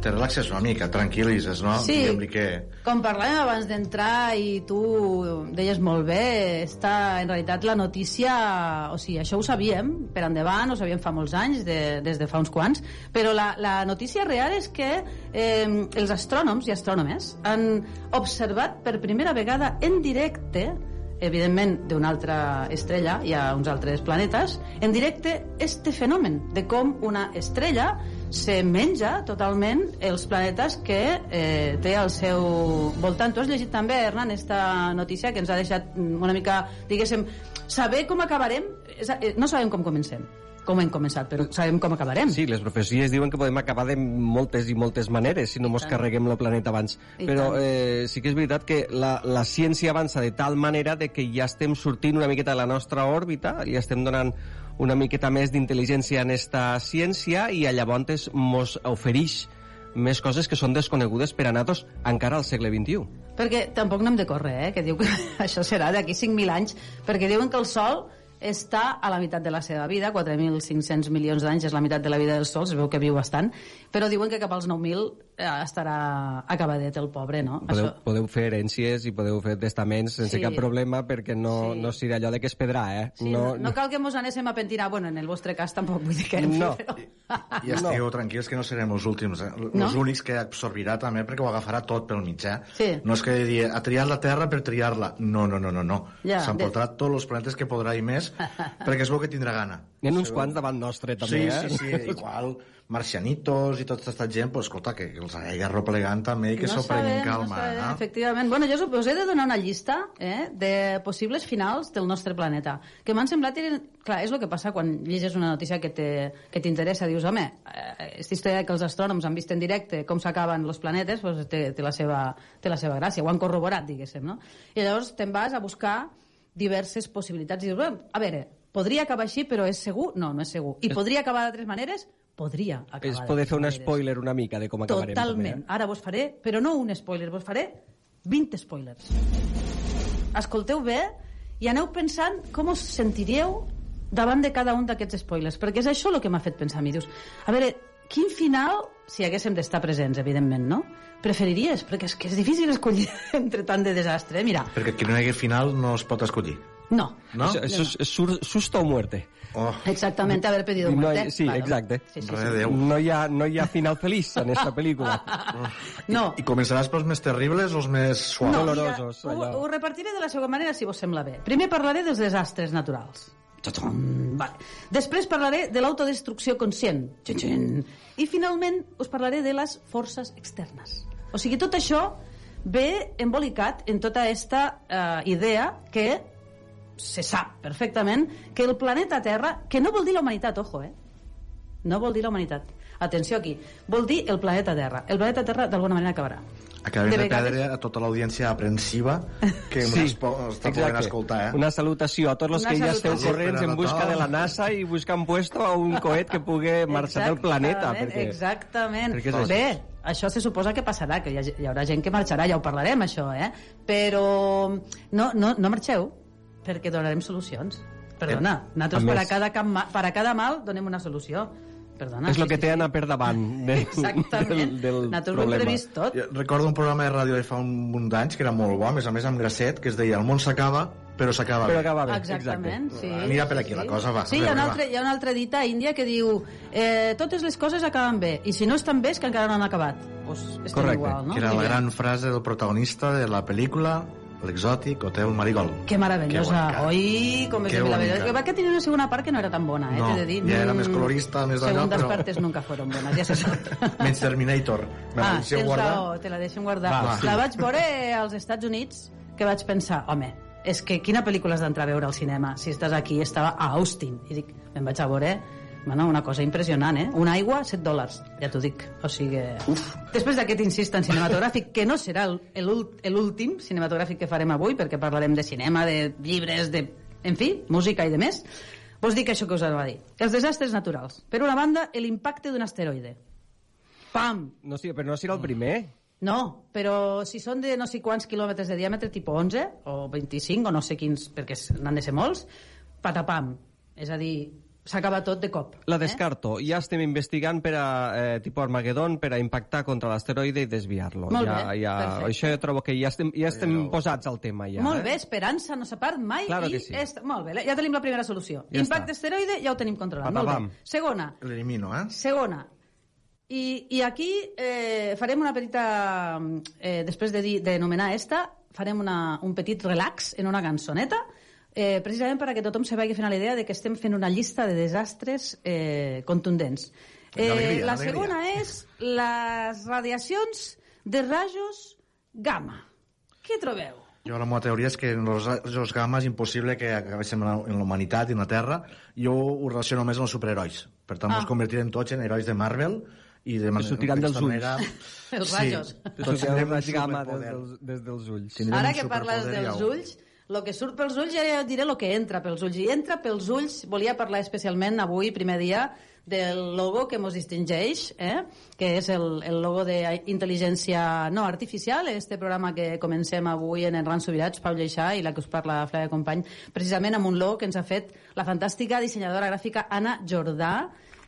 te relaxes una mica, tranquil·litzes, no? Sí. Que... Com parlàvem abans d'entrar i tu deies molt bé, està en realitat la notícia, o sigui, això ho sabíem per endavant, ho sabíem fa molts anys, de, des de fa uns quants, però la, la notícia real és que eh, els astrònoms i astrònomes han observat per primera vegada en directe evidentment d'una altra estrella, hi ha uns altres planetes, en directe este fenomen de com una estrella se menja totalment els planetes que eh, té al seu voltant. Tu has llegit també, Hernán, esta notícia que ens ha deixat mm, una mica, diguéssim, saber com acabarem, a- eh, no sabem com comencem, com hem començat, però sabem com acabarem. Sí, les profecies diuen que podem acabar de moltes i moltes maneres si no mos tant. carreguem el planeta abans. I Però tant. eh, sí que és veritat que la, la ciència avança de tal manera de que ja estem sortint una miqueta de la nostra òrbita i estem donant una miqueta més d'intel·ligència en esta ciència i llavors mos oferix més coses que són desconegudes per a nosaltres encara al segle XXI. Perquè tampoc no hem de córrer, eh? que diu que això serà d'aquí 5.000 anys, perquè diuen que el Sol està a la meitat de la seva vida, 4.500 milions d'anys és la meitat de la vida del Sol, es veu que viu bastant, però diuen que cap als 9.000 eh, estarà acabadet el pobre, no? Podeu, podeu fer herències i podeu fer testaments sense Sí. cap problema perquè no, Sí. no serà allò de que es pedrà, eh? Sí, no, no cal que mos anéssim a pentinar, bueno, en el vostre cas tampoc vull dir que... No. Però... I estigueu no. tranquils que no serem els últims, eh? els No? únics que absorbirà també perquè ho agafarà tot pel mitjà. Sí. No és que digui, ha triat la Terra per triar-la. No, no, no, no. no. Ja, S'emportarà tots els planetes que podrà i més perquè es veu que tindrà gana. N'hi ha uns quants davant nostre, també, sí, eh? Sí, sí, igual marcianitos i tota aquesta gent, pues, escolta, que, que els hagi arroplegant també i que s'ho prenguin calma. no sabem, eh? efectivament. Bueno, jo us, he de donar una llista eh, de possibles finals del nostre planeta, que m'han semblat... eren- Clar, és el que passa quan llegeix una notícia que te- que t'interessa. Dius, home, eh, aquesta història que els astrònoms han vist en directe com s'acaben els planetes, pues, té, té, la seva, té la seva gràcia, ho han corroborat, diguéssim, no? I llavors te'n vas a buscar diverses possibilitats i dius, bueno, a veure, podria acabar així, però és segur? No, no és segur. I podria acabar d'altres maneres? Podria acabar Es poder fer un spoiler una mica de com acabarem. Totalment. També, eh? Ara vos faré, però no un spoiler, vos faré 20 spoilers. Escolteu bé i aneu pensant com us sentiríeu davant de cada un d'aquests spoilers, perquè és això el que m'ha fet pensar a mi. Dius, a veure, quin final, si haguéssim d'estar presents, evidentment, no? Preferiries? Perquè és que és difícil escollir entre tant de desastre, eh? Mira, Perquè que no hi hagi final no es pot escollir. No. No? Això, això és, és sur- susto o muerte. Oh. Exactamente, haber pedido No muerte. hi, sí, Claro. exacte. Sí, sí, sí. No hi, ha, no hi ha final feliç en esta pel·lícula. No. I començaràs pels més terribles o els més suaus? No, mira, ho, ho repartiré de la següent manera, si vos sembla bé. Primer parlaré dels desastres naturals. Vale. Després parlaré de l'autodestrucció conscient. I finalment us parlaré de les forces externes. O sigui, tot això ve embolicat en tota aquesta eh, idea que se sap perfectament que el planeta Terra, que no vol dir la humanitat, ojo, eh? No vol dir la humanitat. Atenció aquí. Vol dir el planeta Terra. El planeta Terra d'alguna manera acabarà. Acabem De de, perdre a tota l'audiència aprensiva que sí, ens està podent escoltar, eh? Una salutació a tots els que ja esteu corrents en busca de la NASA i buscant puesto a un coet que pugui marxar del planeta. Perquè... Exactament. perquè és. Bé, això se suposa que passarà, que hi, ha, hi haurà gent que marxarà, ja ho parlarem, això, eh? Però no, no, no marxeu, perquè donarem solucions. Perdona, Eh, nosaltres a per a, cada, cap per a cada mal donem una solució. Perdona. és el sí, que sí, té sí. anar per davant de, Exactament. del, del Nosaltres ho hem problema. previst tot. Jo recordo un programa de ràdio de fa un munt d'anys que era molt bo, a més a més amb Grasset, que es deia El món s'acaba, però s'acaba Però bé. acaba bé, Exactament, exacte. sí. Anirà per aquí sí, la cosa, va. Sí, hi ha, una altra, hi ha una altra dita índia que diu eh, totes les coses acaben bé, i si no estan bé és que encara no han acabat. Pues Correcte, igual, no? que era la gran frase del protagonista de la pel·lícula L'exòtic Hotel Marigol. Que meravellosa. Que. Oi, com és meravellosa. bonica. Que va que tenir una segona part que no era tan bona, eh? No, t'he de dir. ja era Mm, més colorista, més d'allò, però- partes nunca fueron buenas, ja se sap. Menys Terminator. Me la ah, tens guardar? raó, te la deixem guardar. Va, sí. La vaig veure als Estats Units, que vaig pensar, home, és que quina pel·lícula has d'entrar a veure al cinema? Si estàs aquí, estava a Austin. I dic, me'n vaig a veure bueno, una cosa impressionant, eh? Una aigua, 7 dòlars, ja t'ho dic. O sigui, Uf. després d'aquest insist en cinematogràfic, que no serà el- el ult- l'últim cinematogràfic que farem avui, perquè parlarem de cinema, de llibres, de... En fi, música i de més, vos dic això que us va dir. Els desastres naturals. Per una banda, l'impacte d'un asteroide. Pam! No, sí, però no serà el primer. No, però si són de no sé quants quilòmetres de diàmetre, tipus 11 o 25 o no sé quins, perquè n'han de ser molts, patapam. És a dir, s'acaba tot de cop. La descarto. Ja estem investigant per a, eh, tipus Armageddon per a impactar contra l'asteroide i desviar-lo. Molt ja, bé, ja, perfecte. Això jo trobo que ja estem, ja estem posats al tema. Ja, Molt eh? bé, esperança no s'ha part mai. Claro i que sí. és... Molt bé, ja tenim la primera solució. Ja Impacte asteroide ja ho tenim controlat. Molt Patapam. bé. Segona, L'elimino, eh? Segona. I, i aquí eh, farem una petita... Eh, després de dir- d'anomenar esta, farem una, un petit relax en una cançoneta, eh, precisament perquè tothom se vagi fent a la idea de que estem fent una llista de desastres eh, contundents. Eh, D'alegria, la segona és les radiacions de rajos gamma. Què trobeu? Jo la meva teoria és que en els rajos gamma és impossible que acabéssim en la- humanitat i en la Terra. Jo ho relaciono més amb els superherois. Per tant, Ah. ens convertirem tots en herois de Marvel i de manera... sortiran dels ulls. manera- Els rajos. Tots Tots tindrem un gamma des superpoder. dels, des dels ulls. Tindrem Ara que parles superpoder, dels ja ho- ulls, el que surt pels ulls ja diré el que entra pels ulls. I entra pels ulls, volia parlar especialment avui, primer dia, del logo que ens distingeix, eh? que és el, el logo d'intel·ligència no artificial, este programa que comencem avui en el Ran Subirats, Pau Lleixà i la que us parla Flavia Company, precisament amb un logo que ens ha fet la fantàstica dissenyadora gràfica Anna Jordà,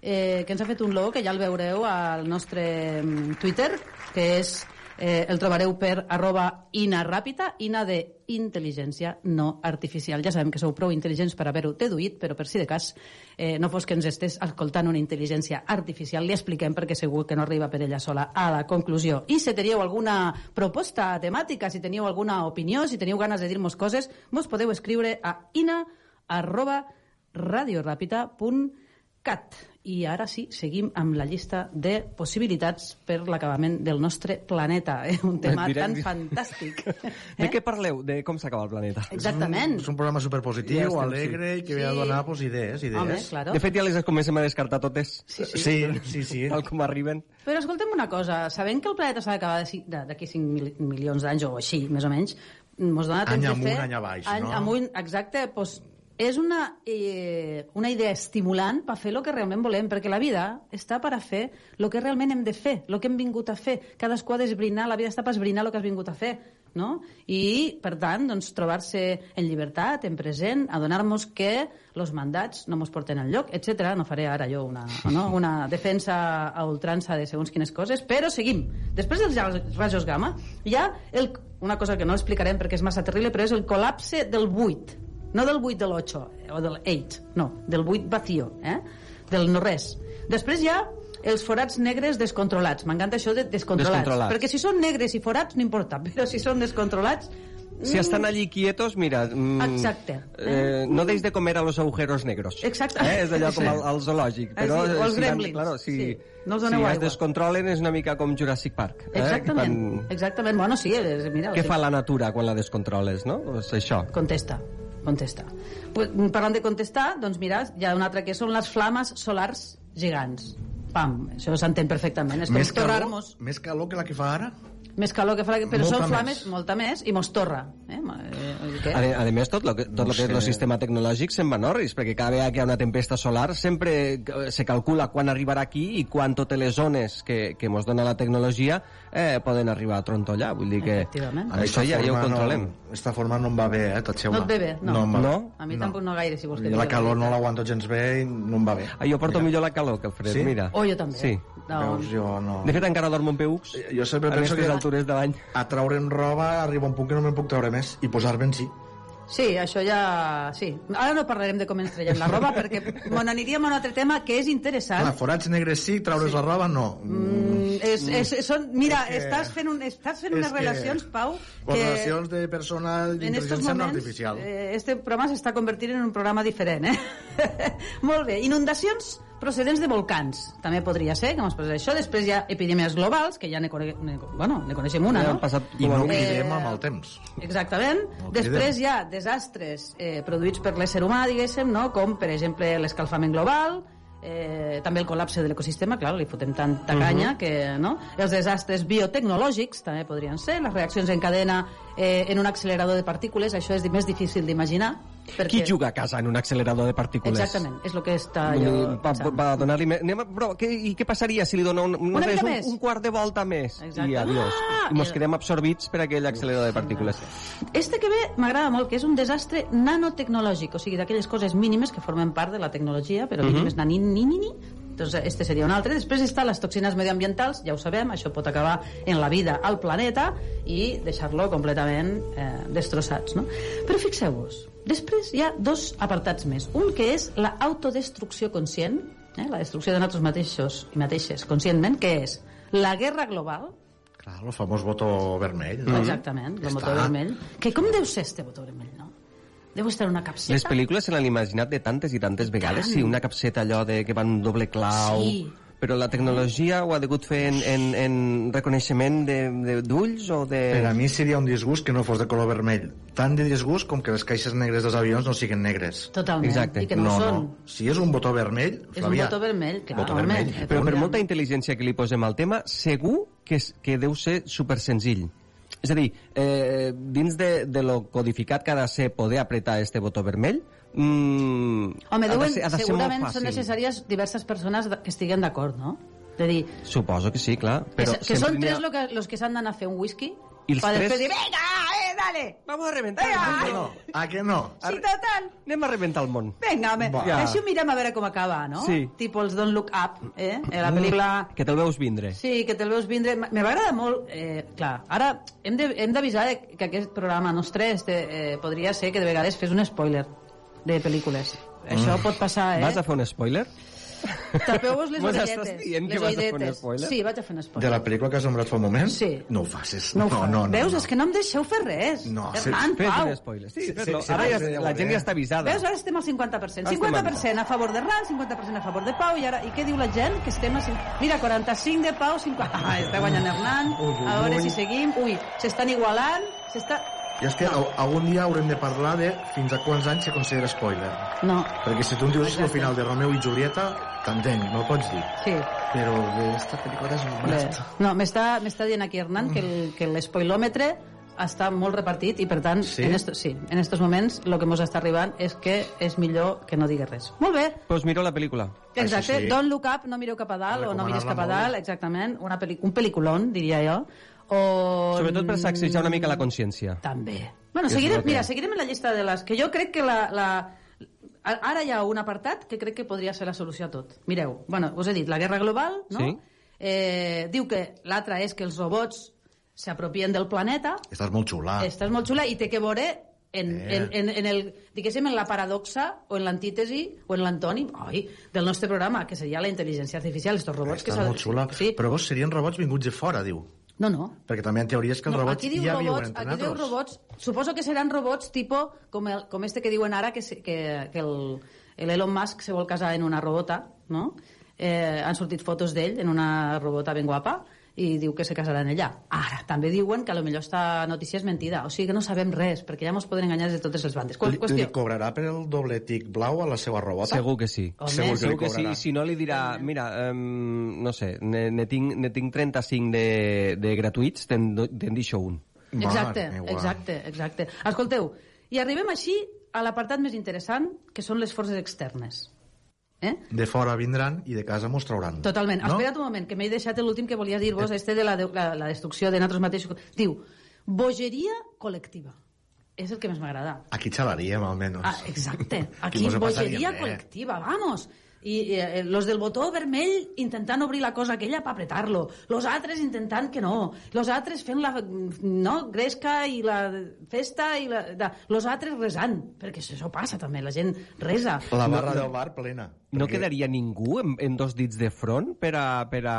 eh, que ens ha fet un logo que ja el veureu al nostre mm, Twitter, que és eh, el trobareu per arroba ina ràpida, ina de intel·ligència no artificial. Ja sabem que sou prou intel·ligents per haver-ho deduït, però per si de cas eh, no fos que ens estés escoltant una intel·ligència artificial, li expliquem perquè segur que no arriba per ella sola a la conclusió. I si teníeu alguna proposta temàtica, si teniu alguna opinió, si teniu ganes de dir-nos coses, mos podeu escriure a ina arroba radioràpida.cat. I ara sí, seguim amb la llista de possibilitats per l'acabament del nostre planeta. Eh? Un tema Direm- tan fantàstic. De què parleu? De com s'acaba el planeta? Exactament. És un programa Ja superpositiu, estem, alegre, i que ve a Sí. donar pues, idees, idees. Home, claro. De fet, ja les comencem a descartar totes. Sí, sí. Sí, sí, sí. Tal com arriben. Però escoltem una cosa, sabent que el planeta s'ha d'acabar de- de- d'aquí 5 mil, milions d'anys o així, més o menys, mos dona temps Any de amunt, fer... any abaix, any no? Amunt, exacte, doncs és una, eh, una idea estimulant per fer el que realment volem, perquè la vida està per a fer el que realment hem de fer, el que hem vingut a fer. Cadascú ha d'esbrinar, la vida està per esbrinar el que has vingut a fer. No? I, per tant, doncs, trobar-se en llibertat, en present, adonar-nos que els mandats no ens porten enlloc, etc. No faré ara jo una, no? una defensa a ultrança de segons quines coses, però seguim. Després dels rajos gamma, hi ha el, una cosa que no explicarem perquè és massa terrible, però és el col·lapse del buit. No del 8 de l'8 o del 8, no, del 8 vacío, eh? del no res. Després hi ha els forats negres descontrolats. M'encanta això de descontrolats. Descontrolats. Perquè si són negres i forats no importa, però si són descontrolats... Si estan allí quietos, mira... Mm, Exacte. Eh, no deis de comer a los agujeros negros. Exacte. Eh? És allò com al, al zoològic. Ah, Però, sí, o els si gremlins. claro, si, Sí. No els si doneu es aigua. descontrolen és una mica com Jurassic Park. Eh? Exactament, Quan, exactament. Bueno, sí, és, mira... què sí. fa la natura quan la descontroles, no? Pues això. Contesta, contesta. Pues, parlant de contestar, doncs mira, hi ha una altra que són les flames solars gegants. Pam, això s'entén perfectament. És Més calor, més calor que la que fa ara? Més calor que fa, però Molta són més. flames, molta més, i mos torra. Eh? Eh, que- A, a més, tot lo que, tot lo que és el sistema tecnològic se'n va en orris, perquè cada vegada que hi ha una tempesta solar sempre eh, se calcula quan arribarà aquí i quan totes les zones que, que ens dona la tecnologia eh, poden arribar a trontollar. Vull dir que això ja, ja ho controlem. No, esta forma no em va bé, eh, tot xeu. No et ve bé, no. no, em va bé. No? A mi tampoc no gaire, si vols que la calor no l'aguanto gens bé i no em va bé. Ah, jo porto millor la calor que el fred, Sí? mira. Oh, jo també. Sí. No. Veus, jo no... De fet, encara dormo en peucs Jo sempre a penso que altures de l'any. a traure'm roba arriba un punt que no me'n puc treure més i posar-me en sí. Sí, això ja... Sí. Ara no parlarem de com ens traiem la roba, perquè me n'aniríem a un altre tema que és interessant. Clar, forats negres sí, traure's la roba no. Mm, és, és, són, mira, És que- estàs fent, un, estàs fent unes que- relacions, Pau, Les relacions de personal en estos d'intel·ligència no artificial. eh, este programa s'està convertint en un programa diferent, eh? Molt bé. Inundacions procedents de volcans. També podria ser, que posa això. Després hi ha epidèmies globals, que ja ne, cone... ne, bueno, ne coneixem una, Ja no? passat I no oblidem Eh, amb el temps. Exactament. No Després hi ha desastres eh, produïts per l'ésser humà, diguéssim, no? com per exemple l'escalfament global, eh, també el col·lapse de l'ecosistema, clar, li fotem tanta canya Mhm. que, no? Els desastres biotecnològics també podrien ser, les reaccions en cadena eh, en un accelerador de partícules, això és més difícil d'imaginar. Qui juga a casa en un accelerador de partícules? Exactament, és el que està jo... dir, va, va donar-li més... Anem a, però què, i què passaria si li dona un, Una res, un, un quart de volta més? Exacte. I adiós. Ah, I mos quedem absorbits per aquell accelerador de partícules. Este que ve m'agrada molt, que és un desastre nanotecnològic, o sigui, d'aquelles coses mínimes que formen part de la tecnologia, però Mhm. mínimes nanin, ni, ni, ni. Doncs este seria un altre. Després està les toxines medioambientals, ja ho sabem, això pot acabar en la vida al planeta i deixar-lo completament eh, destrossats, no? Però fixeu-vos, després hi ha dos apartats més. Un que és la autodestrucció conscient, eh, la destrucció de nosaltres mateixos i mateixes conscientment, que és la guerra global, Clar, el famós botó vermell. No? Exactament, el Està. motor vermell. Que com deu ser este botó vermell, no? Deu estar en una capseta. Les pel·lícules se l'han imaginat de tantes i tantes vegades, tant. sí, una capseta allò de que van un doble clau... Sí. Però la tecnologia ho ha degut fer en, en, en reconeixement de- de- d'ulls o de... Per a mi seria un disgust que no fos de color vermell. Tant de disgust com que les caixes negres dels avions no siguin negres. Totalment. Exacte. I que no, ho són. No. Si és un botó vermell, És un botó vermell, clar, Botó vermell. eh, Però per molta intel·ligència que li posem al tema, segur que, és, que deu ser super senzill. És a dir, eh, dins de, de lo codificat que ha de ser poder apretar este botó vermell, mm, Home, ha de deuen, ser, ha de segurament són necessàries diverses persones que estiguen d'acord, no? De dir, Suposo que sí, clar. Però que, que són tres lo que, los que s'han d'anar a fer un whisky I els tres- després dir, dale, vamos a reventar venga, el món. No, a que no? sí, total, Anem a reventar el món. venga, home, Va. així ho mirem a veure com acaba, no? Sí. Tipo els Don't Look Up, eh? eh, la pel·lícula Que te'l veus vindre. Sí, que te'l veus vindre. Me va agradar molt... Eh, clar, ara hem de- hem d'avisar que aquest programa nostre este, eh, podria ser que de vegades fes un spoiler de pel·lícules. Això pot passar, eh? Vas a fer un spoiler? Tapeu-vos les orelletes. dient que les vas a fer un oïdetes. spoiler? Sí, vaig a fer un spoiler. De la pel·lícula que has nombrat fa un moment? Sí. No ho facis. No, No, no, no. Veus? no. És que no em deixeu fer res. No, sí, Hernán, Fes un spoiler. Sí, Sí, fes-lo. Ara ja, la gent ja està avisada. Veus? Ara estem al 50%. Estem 50% a favor de Ran, 50% a favor de Pau, i ara, i què diu la gent? Que estem a... Mira, 45 de Pau, 50... Ah, està guanyant Hernán. A veure si seguim. Ui, s'estan igualant. S'està... I és que no. algun dia haurem de parlar de fins a quants anys se considera spoiler. No, Perquè si tu em dius és el Exacte. final de Romeo i Julieta, t'entenc, no ho pots dir. sí. Però d'esta pel·lícula és un Bé, bast. no, m'està dient aquí Hernán que el- que l'espoilòmetre està molt repartit i per tant Sí? en, esto, sí, en estos moments el que ens està arribant és que és millor que no digues res. Molt bé, Pues miro la pel·lícula. exacte, Això sí. Don't Look Up, no mireu cap a dalt o no mires cap a dalt, exactament, una pel·li, un pel·liculón, diria jo. O... Sobretot per sacsejar una mica la consciència. També. Bueno, seguirem, que- mira, seguirem en la llista de les... Que jo crec que la, la... Ara hi ha un apartat que crec que podria ser la solució a tot. Mireu, bueno, us he dit, la guerra global, no? Sí. Eh, diu que l'altra és que els robots s'apropien del planeta. Estàs molt xula. Esta és molt xula i té que veure en, Eh. en, en, en, el, diguéssim, en la paradoxa o en l'antítesi o en l'antònim oi, del nostre programa, que seria la intel·ligència artificial, estos robots que Estàs s'ha- molt xula. Sí. Però vos serien robots vinguts de fora, diu. No, no, Perquè també en teoria és que els robots aquí diu ja viuen robots, entre aquí diu robots, suposo que seran robots tipo com, el, com este que diuen ara que, que, que el, el Elon Musk se vol casar en una robota, no? Eh, han sortit fotos d'ell en una robota ben guapa i diu que se casarà en ella. Ara, també diuen que a lo millor esta notícia és mentida, o sigui que no sabem res, perquè ja ens poden enganyar des de totes les bandes. Qu Li, li qüestió. cobrarà per el doble tic blau a la seva robota? Segur que sí. Home. Segur que Segur que sí. si no li dirà, mira, um, no sé, ne, ne, tinc, ne tinc 35 de, de gratuïts, te'n te'n deixo un. Exacte, exacte, exacte. Escolteu, i arribem així a l'apartat més interessant, que són les forces externes. Eh? De fora vindran i de casa mos trauran. Totalment. No? Espera't un moment, que m'he deixat l'últim que volia dir-vos, este de la, de, la, la destrucció de nosaltres mateixos. Diu, bogeria col·lectiva. És el que més m'agrada. Aquí xalaríem, almenys. Ah, exacte. Aquí Aquí, bogeria col·lectiva, vamos. I eh, los del botó vermell intentant obrir la cosa aquella per apretar-lo, los altres intentant que no, los altres fent la no, gresca i la festa i la, de, los altres resant, perquè això passa també, la gent resa. La barra del bar plena. No quedaria ningú en, en dos dits de front per a... Per a...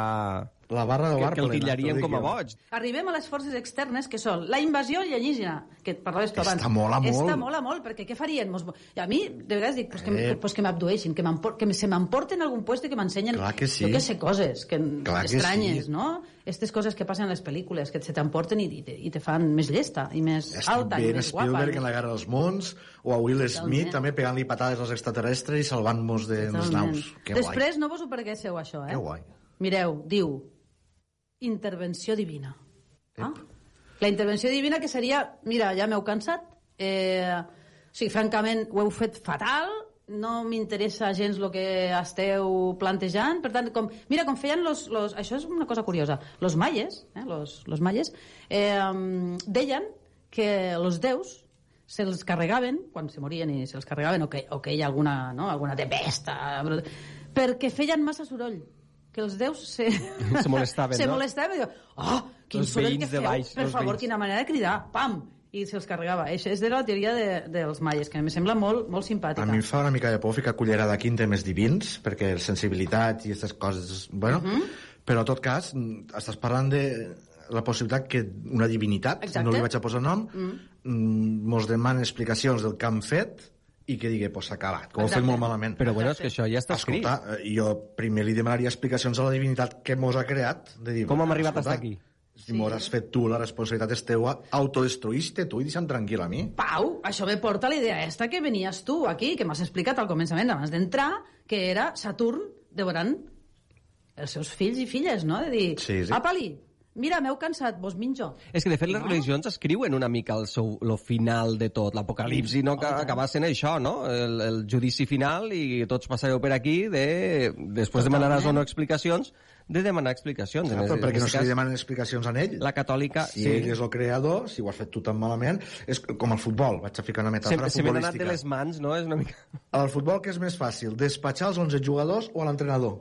La barra que, bar que el tillarien t'ho dic com a boig. Arribem a les forces externes, que són la invasió alienígena, que parlaves tu abans. Esta mola molt. Esta mola molt, perquè què farien? Mos... I a mi, de vegades dic, pues que, Eh. pues que m'abdueixin, que, que se m'emporten a algun puesto i que m'ensenyen, Clar que sí. jo què sé, coses que, Clar que estranyes, sí. no? Aquestes coses que passen a les pel·lícules, que se t'emporten i, i, te, i te fan més llesta, i més Estic alta, i més guapa. Spielberg en la Guerra dels Mons o a Will Smith Totalment. també pegant-li patades als extraterrestres i salvant-nos de les naus. Que guai. Després no vos ho perguéssiu, això, eh? Que guai. Mireu, diu, intervenció divina. Ah? La intervenció divina que seria, mira, ja m'heu cansat, eh, o sigui, francament, ho heu fet fatal, no m'interessa gens el que esteu plantejant, per tant, com, mira, com feien los, los, això és una cosa curiosa, los maies, eh, los, los maies, eh, deien que los déus se'ls carregaven, quan se morien i se'ls carregaven, o que, o que hi ha alguna, no, alguna tempesta, perquè feien massa soroll que els déus se, Se molestaven, se no? molestaven i diuen, oh, quin Els soroll que feu, baix, per favor, veïns. quina manera de cridar, pam, i se'ls carregava. Això és de la teoria de, dels maies, que em sembla molt, molt A simpàtica. mi em fa una mica de por ficar cullerada aquí en temes divins, perquè sensibilitat i aquestes coses... Bueno, Mhm. però en tot cas, estàs parlant de la possibilitat que una divinitat, Exacte. no li vaig a posar nom, Mm. mm, mos demana explicacions del que han fet i que digui, pues acabat, que ho fet Exacte. molt malament. Però bueno, és que això ja està escrit. Escolta, eh, jo primer li demanaria explicacions a la divinitat que mos ha creat. De dir, Com hem arribat escolta, hasta aquí? Si mos has fet tu, la responsabilitat és teua, autodestruïste tu i deixa'm tranquil a mi. Pau, això me porta a la idea esta que venies tu aquí, que m'has explicat al començament, abans d'entrar, que era Saturn devorant els seus fills i filles, no? De dir, Sí, sí. apa-li, mira, m'heu cansat, vos minjo. És que, de fet, les No? religions escriuen una mica el, seu, lo final de tot, l'apocalipsi, no? Que acaba sent això, no? El, el judici final i tots passareu per aquí de... Després demanaràs o no explicacions, de demanar explicacions. Ah, però perquè no se li demanen explicacions a ell? La catòlica, Si sí. ell és el creador, si ho has fet tu tan malament, és com el futbol, vaig a ficar una Se, metàfora se me n'ha anat de futbolística. les mans, no? És una mica... Al futbol què és més fàcil, despatxar els 11 jugadors o a l'entrenador?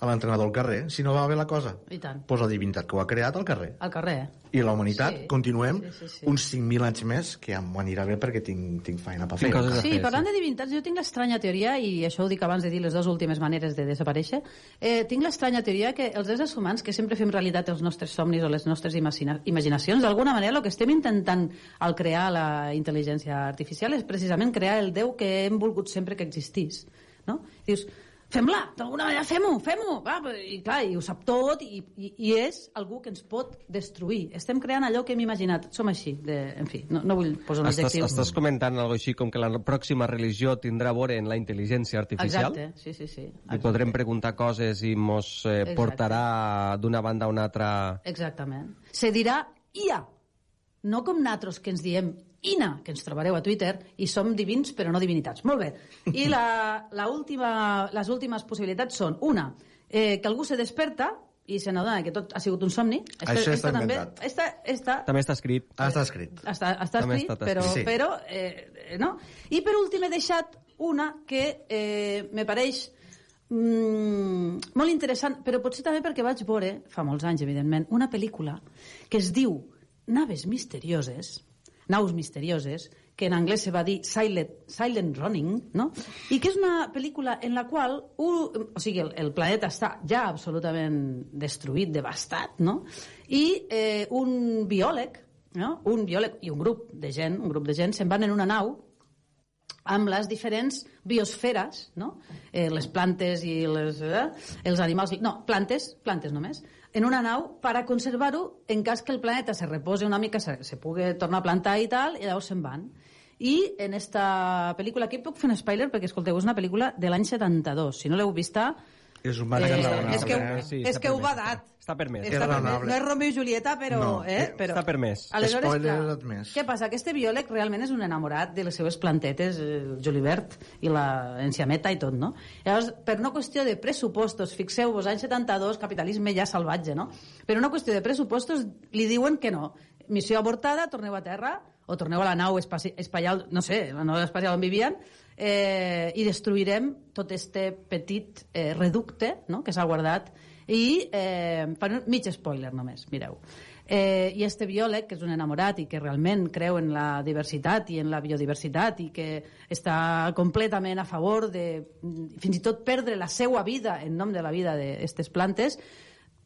A l'entrenador al carrer, si no va bé la cosa. I tant. Pues la divinitat que ho ha creat al carrer. Al carrer. I la humanitat, Sí. continuem Sí, sí, sí. uns 5.000 anys més, que ja m'ho anirà bé perquè tinc, tinc feina per fer. Sí, parlant de divinitats, jo tinc l'estranya teoria, i això ho dic abans de dir les dues últimes maneres de desaparèixer, eh, tinc l'estranya teoria que els éssers humans, que sempre fem realitat els nostres somnis o les nostres imagina imaginacions, d'alguna manera el que estem intentant al crear la intel·ligència artificial és precisament crear el Déu que hem volgut sempre que existís. No? Dius, fem-la, d'alguna manera fem-ho, fem-ho, va, i clar, i ho sap tot, i, i, i és algú que ens pot destruir. Estem creant allò que hem imaginat. Som així, de, en fi, no, no vull posar un Estàs, adjectiu. estàs comentant algo així com que la pròxima religió tindrà a veure en la intel·ligència artificial? Exacte, sí, sí, sí. I podrem preguntar coses i mos eh, Exacte. portarà d'una banda a una altra... Exactament. Se dirà IA, no com natros que ens diem INA, que ens trobareu a Twitter, i som divins però no divinitats. Molt bé. I la, la última, les últimes possibilitats són, una, eh, que algú se desperta i se n'adona que tot ha sigut un somni. Això està també, inventat. esta, esta, També està escrit. Ah, està escrit. està, està També escrit, està però, escrit. Sí. però eh, eh, no? I per últim he deixat una que eh, me pareix mm, molt interessant, però potser també perquè vaig veure, fa molts anys, evidentment, una pel·lícula que es diu Naves misterioses, naus misterioses, que en anglès se va dir Silent, Silent Running, no? i que és una pel·lícula en la qual un, o sigui, el, el planeta està ja absolutament destruït, devastat, no? i eh, un biòleg, no? un biòleg i un grup de gent, un grup de gent se'n van en una nau amb les diferents biosferes, no? eh, les plantes i les, eh, els animals... No, plantes, plantes només, en una nau per a conservar-ho en cas que el planeta se repose una mica, se, se pugui tornar a plantar i tal, i llavors se'n van. I en esta pel·lícula, aquí puc fer un spoiler perquè, escolteu, és una pel·lícula de l'any 72. Si no l'heu vista, És un eh, bàsic és que, Eh, sí, és està que ho va permès. dat. Està permès. Està permès. No és Romeo i Julieta, però... No, eh, eh, però... Està permès. Aleshores, Spoiler clar, admès. què passa? Aquest biòleg realment és un enamorat de les seves plantetes, eh, el julivert i la enciameta i tot, no? Llavors, per una qüestió de pressupostos, fixeu-vos, anys 72, capitalisme ja salvatge, no? Per una qüestió de pressupostos li diuen que no. Missió avortada, torneu a terra, o torneu a la nau espaci espacial, no sé, la nau espacial on vivien, eh, i destruirem tot este petit eh, reducte no?, que s'ha guardat i eh, fan un mig spoiler només, mireu. Eh, I este biòleg, que és un enamorat i que realment creu en la diversitat i en la biodiversitat i que està completament a favor de fins i tot perdre la seva vida en nom de la vida d'aquestes plantes,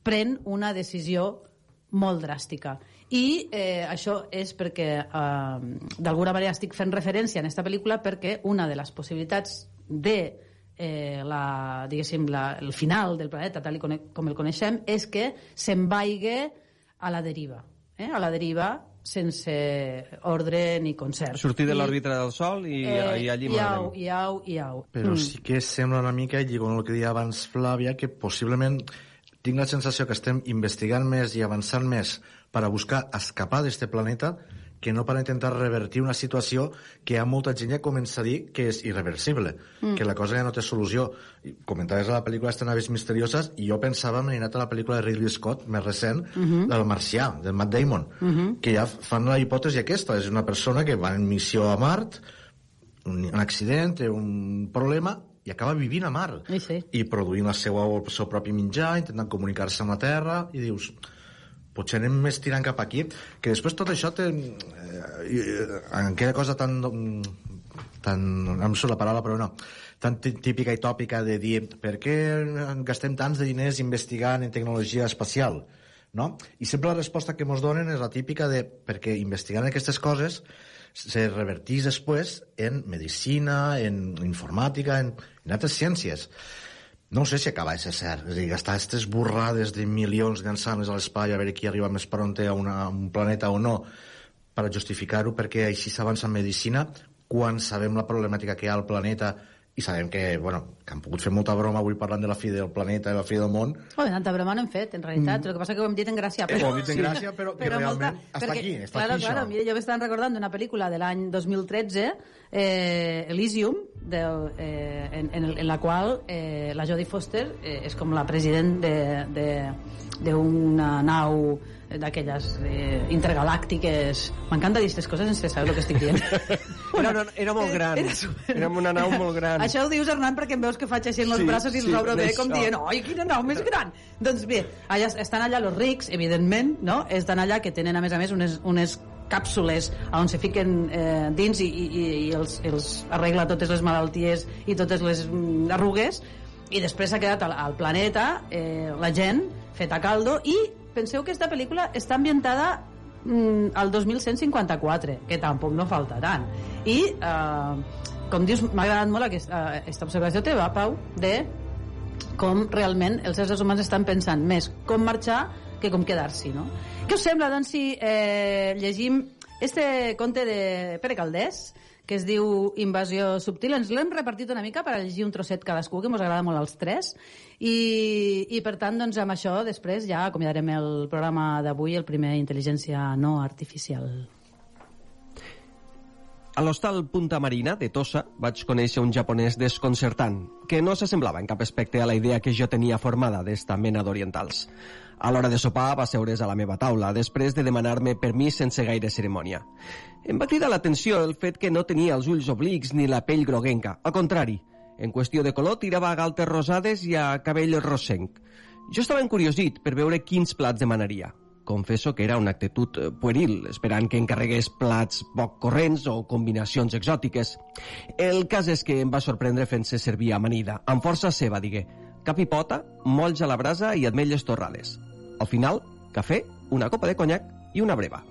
pren una decisió molt dràstica. I eh, això és perquè, eh, d'alguna manera, estic fent referència en aquesta pel·lícula perquè una de les possibilitats de eh, la, diguéssim, la, el final del planeta, tal i com el coneixem, és que se'n vaiga a la deriva. Eh? A la deriva sense ordre ni concert. Sortir de l'òrbita del Sol i, eh, i allí i au, m'anem. i au, i au. Però Mm. sí que sembla una mica, i amb el que deia abans Flàvia, que possiblement tinc la sensació que estem investigant més i avançant més per a buscar escapar d'este planeta que no per intentar revertir una situació que a molta gent ja comença a dir que és irreversible, Mm. que la cosa ja no té solució. Comentaves a la pel·lícula Esta naves misterioses i jo pensava, m'he anat a la pel·lícula de Ridley Scott, més recent, Mhm. del Marcià, del Matt Damon, Mhm. que ja fan la hipòtesi aquesta, és una persona que va en missió a Mart, un, un accident, té un problema i acaba vivint a mar I, sí. i produint la seva, el seu propi mitjà, intentant comunicar-se amb la Terra i dius, potser anem més tirant cap aquí que després tot això té eh, eh, en aquella cosa tan tan, em surt la paraula però no tan tí- típica i tòpica de dir per què gastem tants de diners investigant en tecnologia espacial no? i sempre la resposta que ens donen és la típica de perquè investigant aquestes coses se revertís després en medicina, en informàtica, en, en altres ciències. No sé si acaba de ser cert. És a dir, gastar aquestes borrades de milions llançant-les a l'espai a veure qui arriba més pronte a, una, a un planeta o no per justificar-ho perquè així s'avança en medicina quan sabem la problemàtica que hi ha al planeta i sabem que, bueno, que han pogut fer molta broma avui parlant de la fi del planeta i la fi del món Oh, tanta broma no hem fet, en realitat. Mm. El que passa que ho hem dit en gràcia. Eh, ho hem dit en gràcia, però que realment està perquè, aquí, està claro, aquí, claro, això. Mira, jo m'estava recordant d'una pel·lícula de l'any 2013, eh, Elysium, del, eh, en, en, el- en la qual eh, la Jodie Foster eh, és com la president de- de- d'una nau d'aquelles eh, intergalàctiques. M'encanta dir aquestes coses sense saber el que estic dient. Era, una, era molt gran. Era Era una nau molt gran. Això ho dius, Hernán, perquè em veus que faig així amb els Sí, braços i sí, els obro bé, com dient, oi, quina nau més gran! Doncs bé, allà, estan allà els rics, evidentment, no? Estan allà que tenen, a més a més, unes, unes càpsules on se fiquen eh, dins i, i, i els, els arregla totes les malalties i totes les mm, arrugues i després s'ha quedat al, al planeta eh, la gent feta caldo i penseu que aquesta pel·lícula està ambientada mm, al 2154 que tampoc no falta tant. I eh, com dius m'ha agradat molt aquesta, aquesta observació teva Pau de com realment els éssers humans estan pensant més com marxar que com quedar-s'hi, no? Què us sembla, doncs, si eh, llegim este conte de Pere Caldés, que es diu Invasió subtil. Ens l'hem repartit una mica per llegir un trosset cadascú, que ens agrada molt als tres. I, I, per tant, doncs, amb això, després ja acomiadarem el programa d'avui, el primer Intel·ligència no artificial. A l'hostal Punta Marina de Tossa vaig conèixer un japonès desconcertant, que no s'assemblava en cap aspecte a la idea que jo tenia formada d'esta mena d'orientals. A l'hora de sopar va seure's a la meva taula, després de demanar-me permís sense gaire cerimònia. Em va cridar l'atenció el fet que no tenia els ulls oblics ni la pell groguenca. Al contrari, en qüestió de color tirava a galtes rosades i a cabell rosenc. Jo estava encuriosit per veure quins plats demanaria. Confesso que era una actitud eh, pueril, esperant que encarregués plats poc corrents o combinacions exòtiques. El cas és que em va sorprendre fent-se servir amanida, amb força ceba, digué. Cap i pota, molls a la brasa i ametlles torrades. Al final, cafè, una copa de conyac i una breva.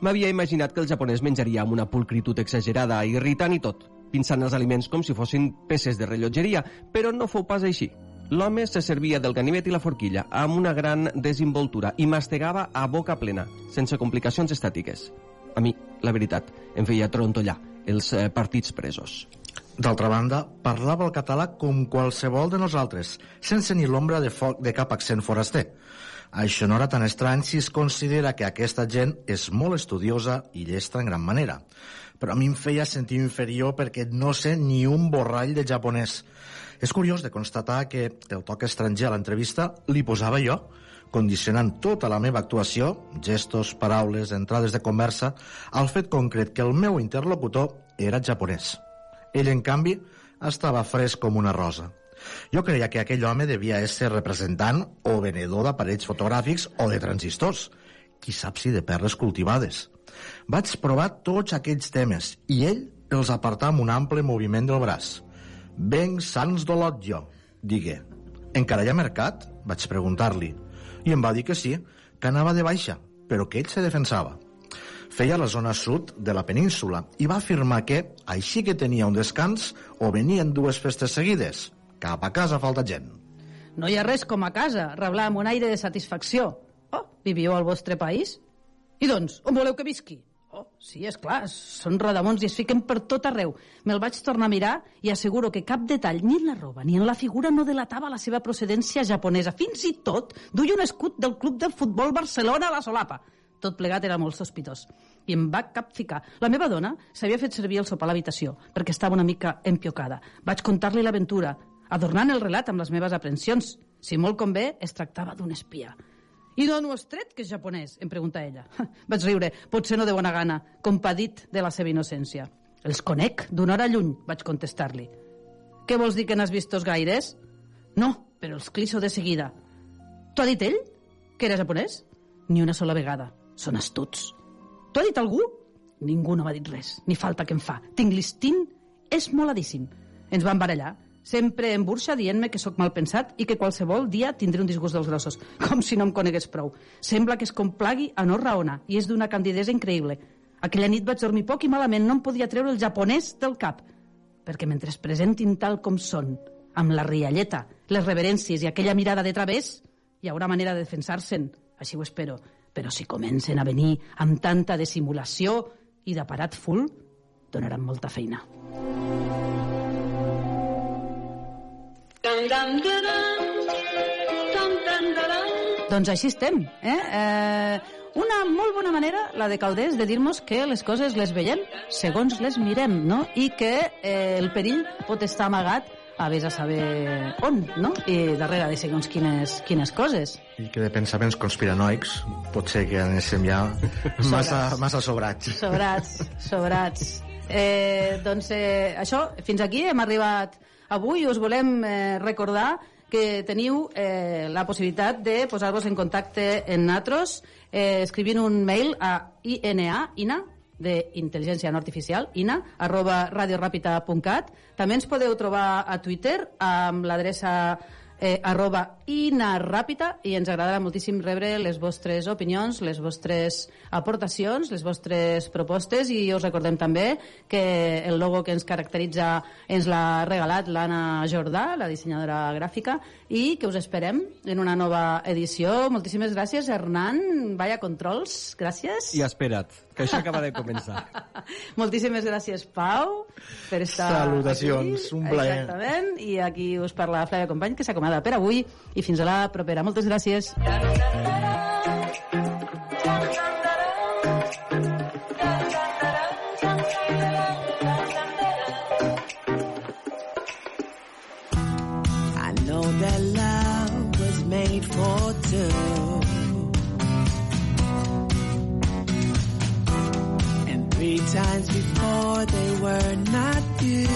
M'havia imaginat que el japonès menjaria amb una pulcritud exagerada, irritant i tot, pinçant els aliments com si fossin peces de rellotgeria, però no fou pas així. L'home se servia del ganivet i la forquilla amb una gran desinvoltura i mastegava a boca plena, sense complicacions estàtiques. A mi, la veritat, em feia trontollar els eh, partits presos. D'altra banda, parlava el català com qualsevol de nosaltres, sense ni l'ombra de, fo- de cap accent foraster. Això no era tan estrany si es considera que aquesta gent és molt estudiosa i llestra en gran manera. Però a mi em feia sentir inferior perquè no sé ni un borrall de japonès. És curiós de constatar que el toc estranger a l'entrevista li posava jo, condicionant tota la meva actuació, gestos, paraules, entrades de conversa, al fet concret que el meu interlocutor era japonès. Ell, en canvi, estava fresc com una rosa. Jo creia que aquell home devia ser representant o venedor d'aparells fotogràfics o de transistors. Qui sap si de perles cultivades. Vaig provar tots aquells temes i ell els apartà amb un ample moviment del braç. «Venc sants d'Olot jo», digué. «Encara hi ha mercat?» vaig preguntar-li. I em va dir que sí, que anava de baixa, però que ell se defensava. Feia la zona sud de la península i va afirmar que, així que tenia un descans, o venien dues festes seguides, cap a casa falta gent. No hi ha res com a casa, reblà amb un aire de satisfacció. Oh, viviu al vostre país? I doncs, on voleu que visqui? Oh, sí, és clar, són rodamons i es fiquen per tot arreu. Me'l vaig tornar a mirar i asseguro que cap detall, ni en la roba ni en la figura, no delatava la seva procedència japonesa. Fins i tot duia un escut del club del futbol Barcelona a la solapa. Tot plegat era molt sospitós. I em va capficar. La meva dona s'havia fet servir el sopar a l'habitació, perquè estava una mica empiocada. Vaig contar-li l'aventura, adornant el relat amb les meves aprensions. Si molt convé, es tractava d'un espia. I d'on ho has tret, que és japonès? Em pregunta ella. Vaig riure, potser no de bona gana, compadit de la seva innocència. Els conec, d'una hora lluny, vaig contestar-li. Què vols dir que n'has vistos gaires? No, però els clisso de seguida. T'ho ha dit ell? Que era japonès? Ni una sola vegada. Són astuts. T'ho ha dit algú? Ningú no m'ha dit res, ni falta que em fa. Tinc l'instint esmoladíssim. Ens vam barallar. Sempre em burxa dient-me que sóc mal pensat i que qualsevol dia tindré un disgust dels grossos, com si no em conegués prou. Sembla que es complagui a no raona i és d'una candidesa increïble. Aquella nit vaig dormir poc i malament, no em podia treure el japonès del cap, perquè mentre es presentin tal com són, amb la rialleta, les reverències i aquella mirada de través, hi haurà manera de defensar-se'n, així ho espero. Però si comencen a venir amb tanta dissimulació i de parat full, donaran molta feina. Doncs així estem, eh? eh? Una molt bona manera, la de Caldés, de dir-nos que les coses les veiem segons les mirem, no? I que eh, el perill pot estar amagat a vés a saber on, no? I darrere de segons quines, quines coses. I que de pensaments conspiranoics potser que anéssim ja massa, massa sobrats. Sobrats, sobrats. Eh, doncs eh, això, fins aquí hem arribat avui. Us volem eh, recordar que teniu eh, la possibilitat de posar-vos en contacte en natros eh, escrivint un mail a INA, INA, d'intel·ligència no artificial, ina, arroba radioràpita.cat. També ens podeu trobar a Twitter amb l'adreça eh, arroba inarràpita i ens agradarà moltíssim rebre les vostres opinions, les vostres aportacions, les vostres propostes i us recordem també que el logo que ens caracteritza ens l'ha regalat l'Anna Jordà, la dissenyadora gràfica i que us esperem en una nova edició. Moltíssimes gràcies, Hernán. Vaya controls, gràcies. I espera't, que això acaba de començar. Moltíssimes gràcies, Pau, per estar Salutacions, aquí. un plaer. Exactament, i aquí us parla Flavia Company, que s'acomada per avui, i fins a la propera. Moltes gràcies. Times before they were not you.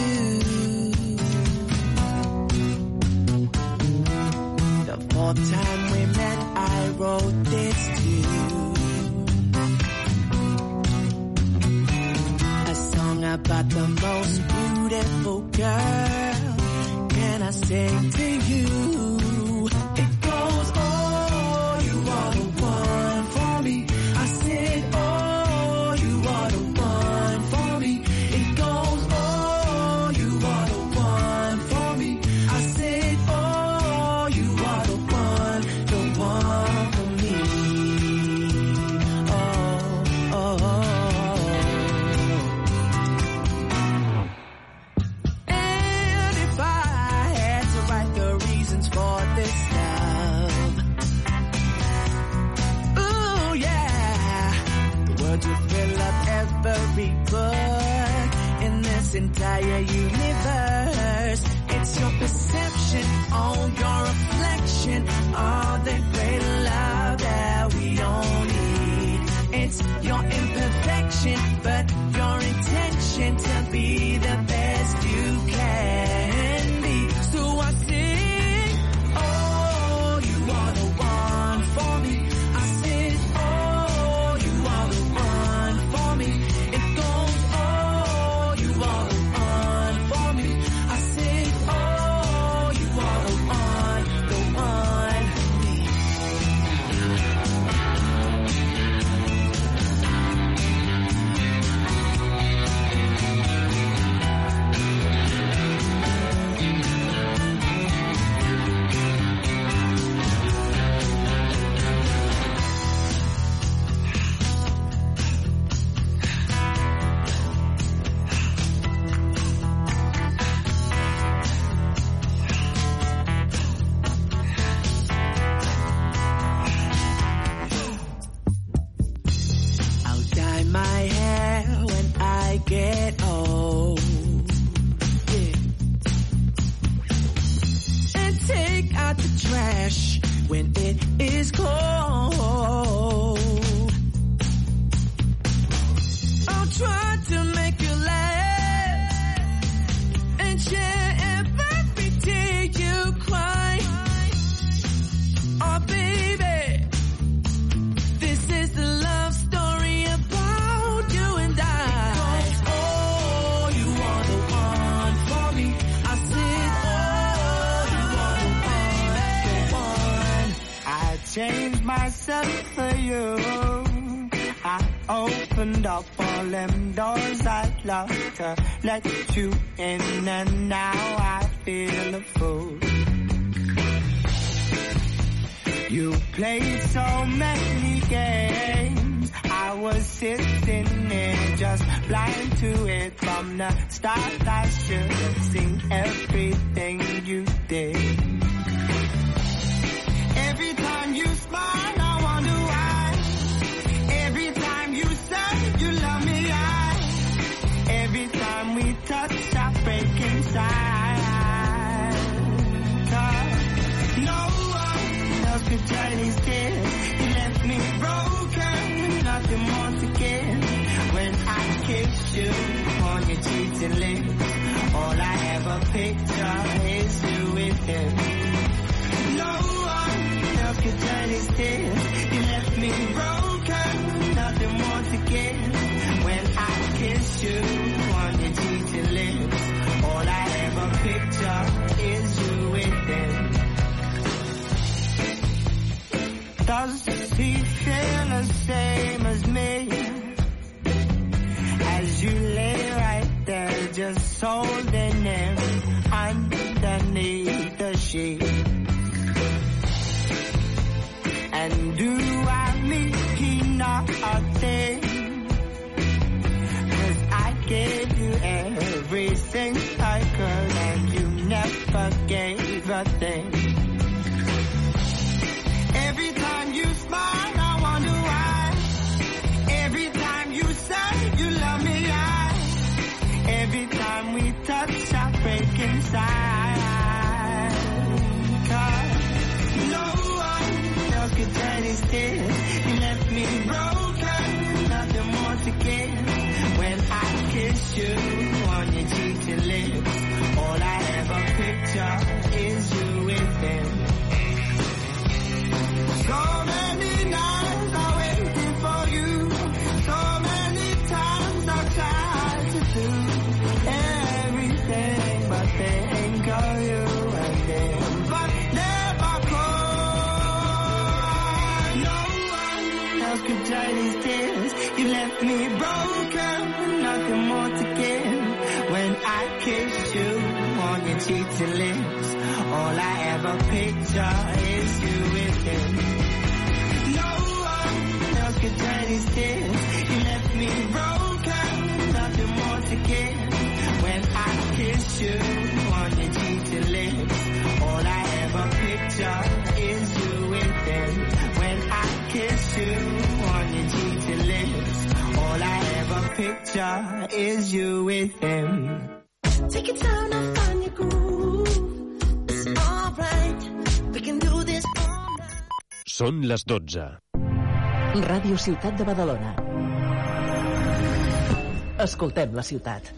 The fourth time we met, I wrote this to you. A song about the most beautiful girl can I sing to you? opened up all them doors I'd love to let you in and now I feel a fool. You played so many games. I was sitting there just blind to it from the start. I should have seen everything you did. Picture is you to with him. No one else could understand. You left me broken, nothing more to give. When I kiss you on your teeth lips, all I ever picture is you with him. Does he feel the same as me? As you lay right they're just holding him underneath the sheet. And do I mean nothing? Cause I gave you everything I could and you never gave a thing. is you with him? Take your time and find your groove. It's alright. We can do this all night. Són les 12. Ràdio Ciutat de Badalona. Escoltem la ciutat.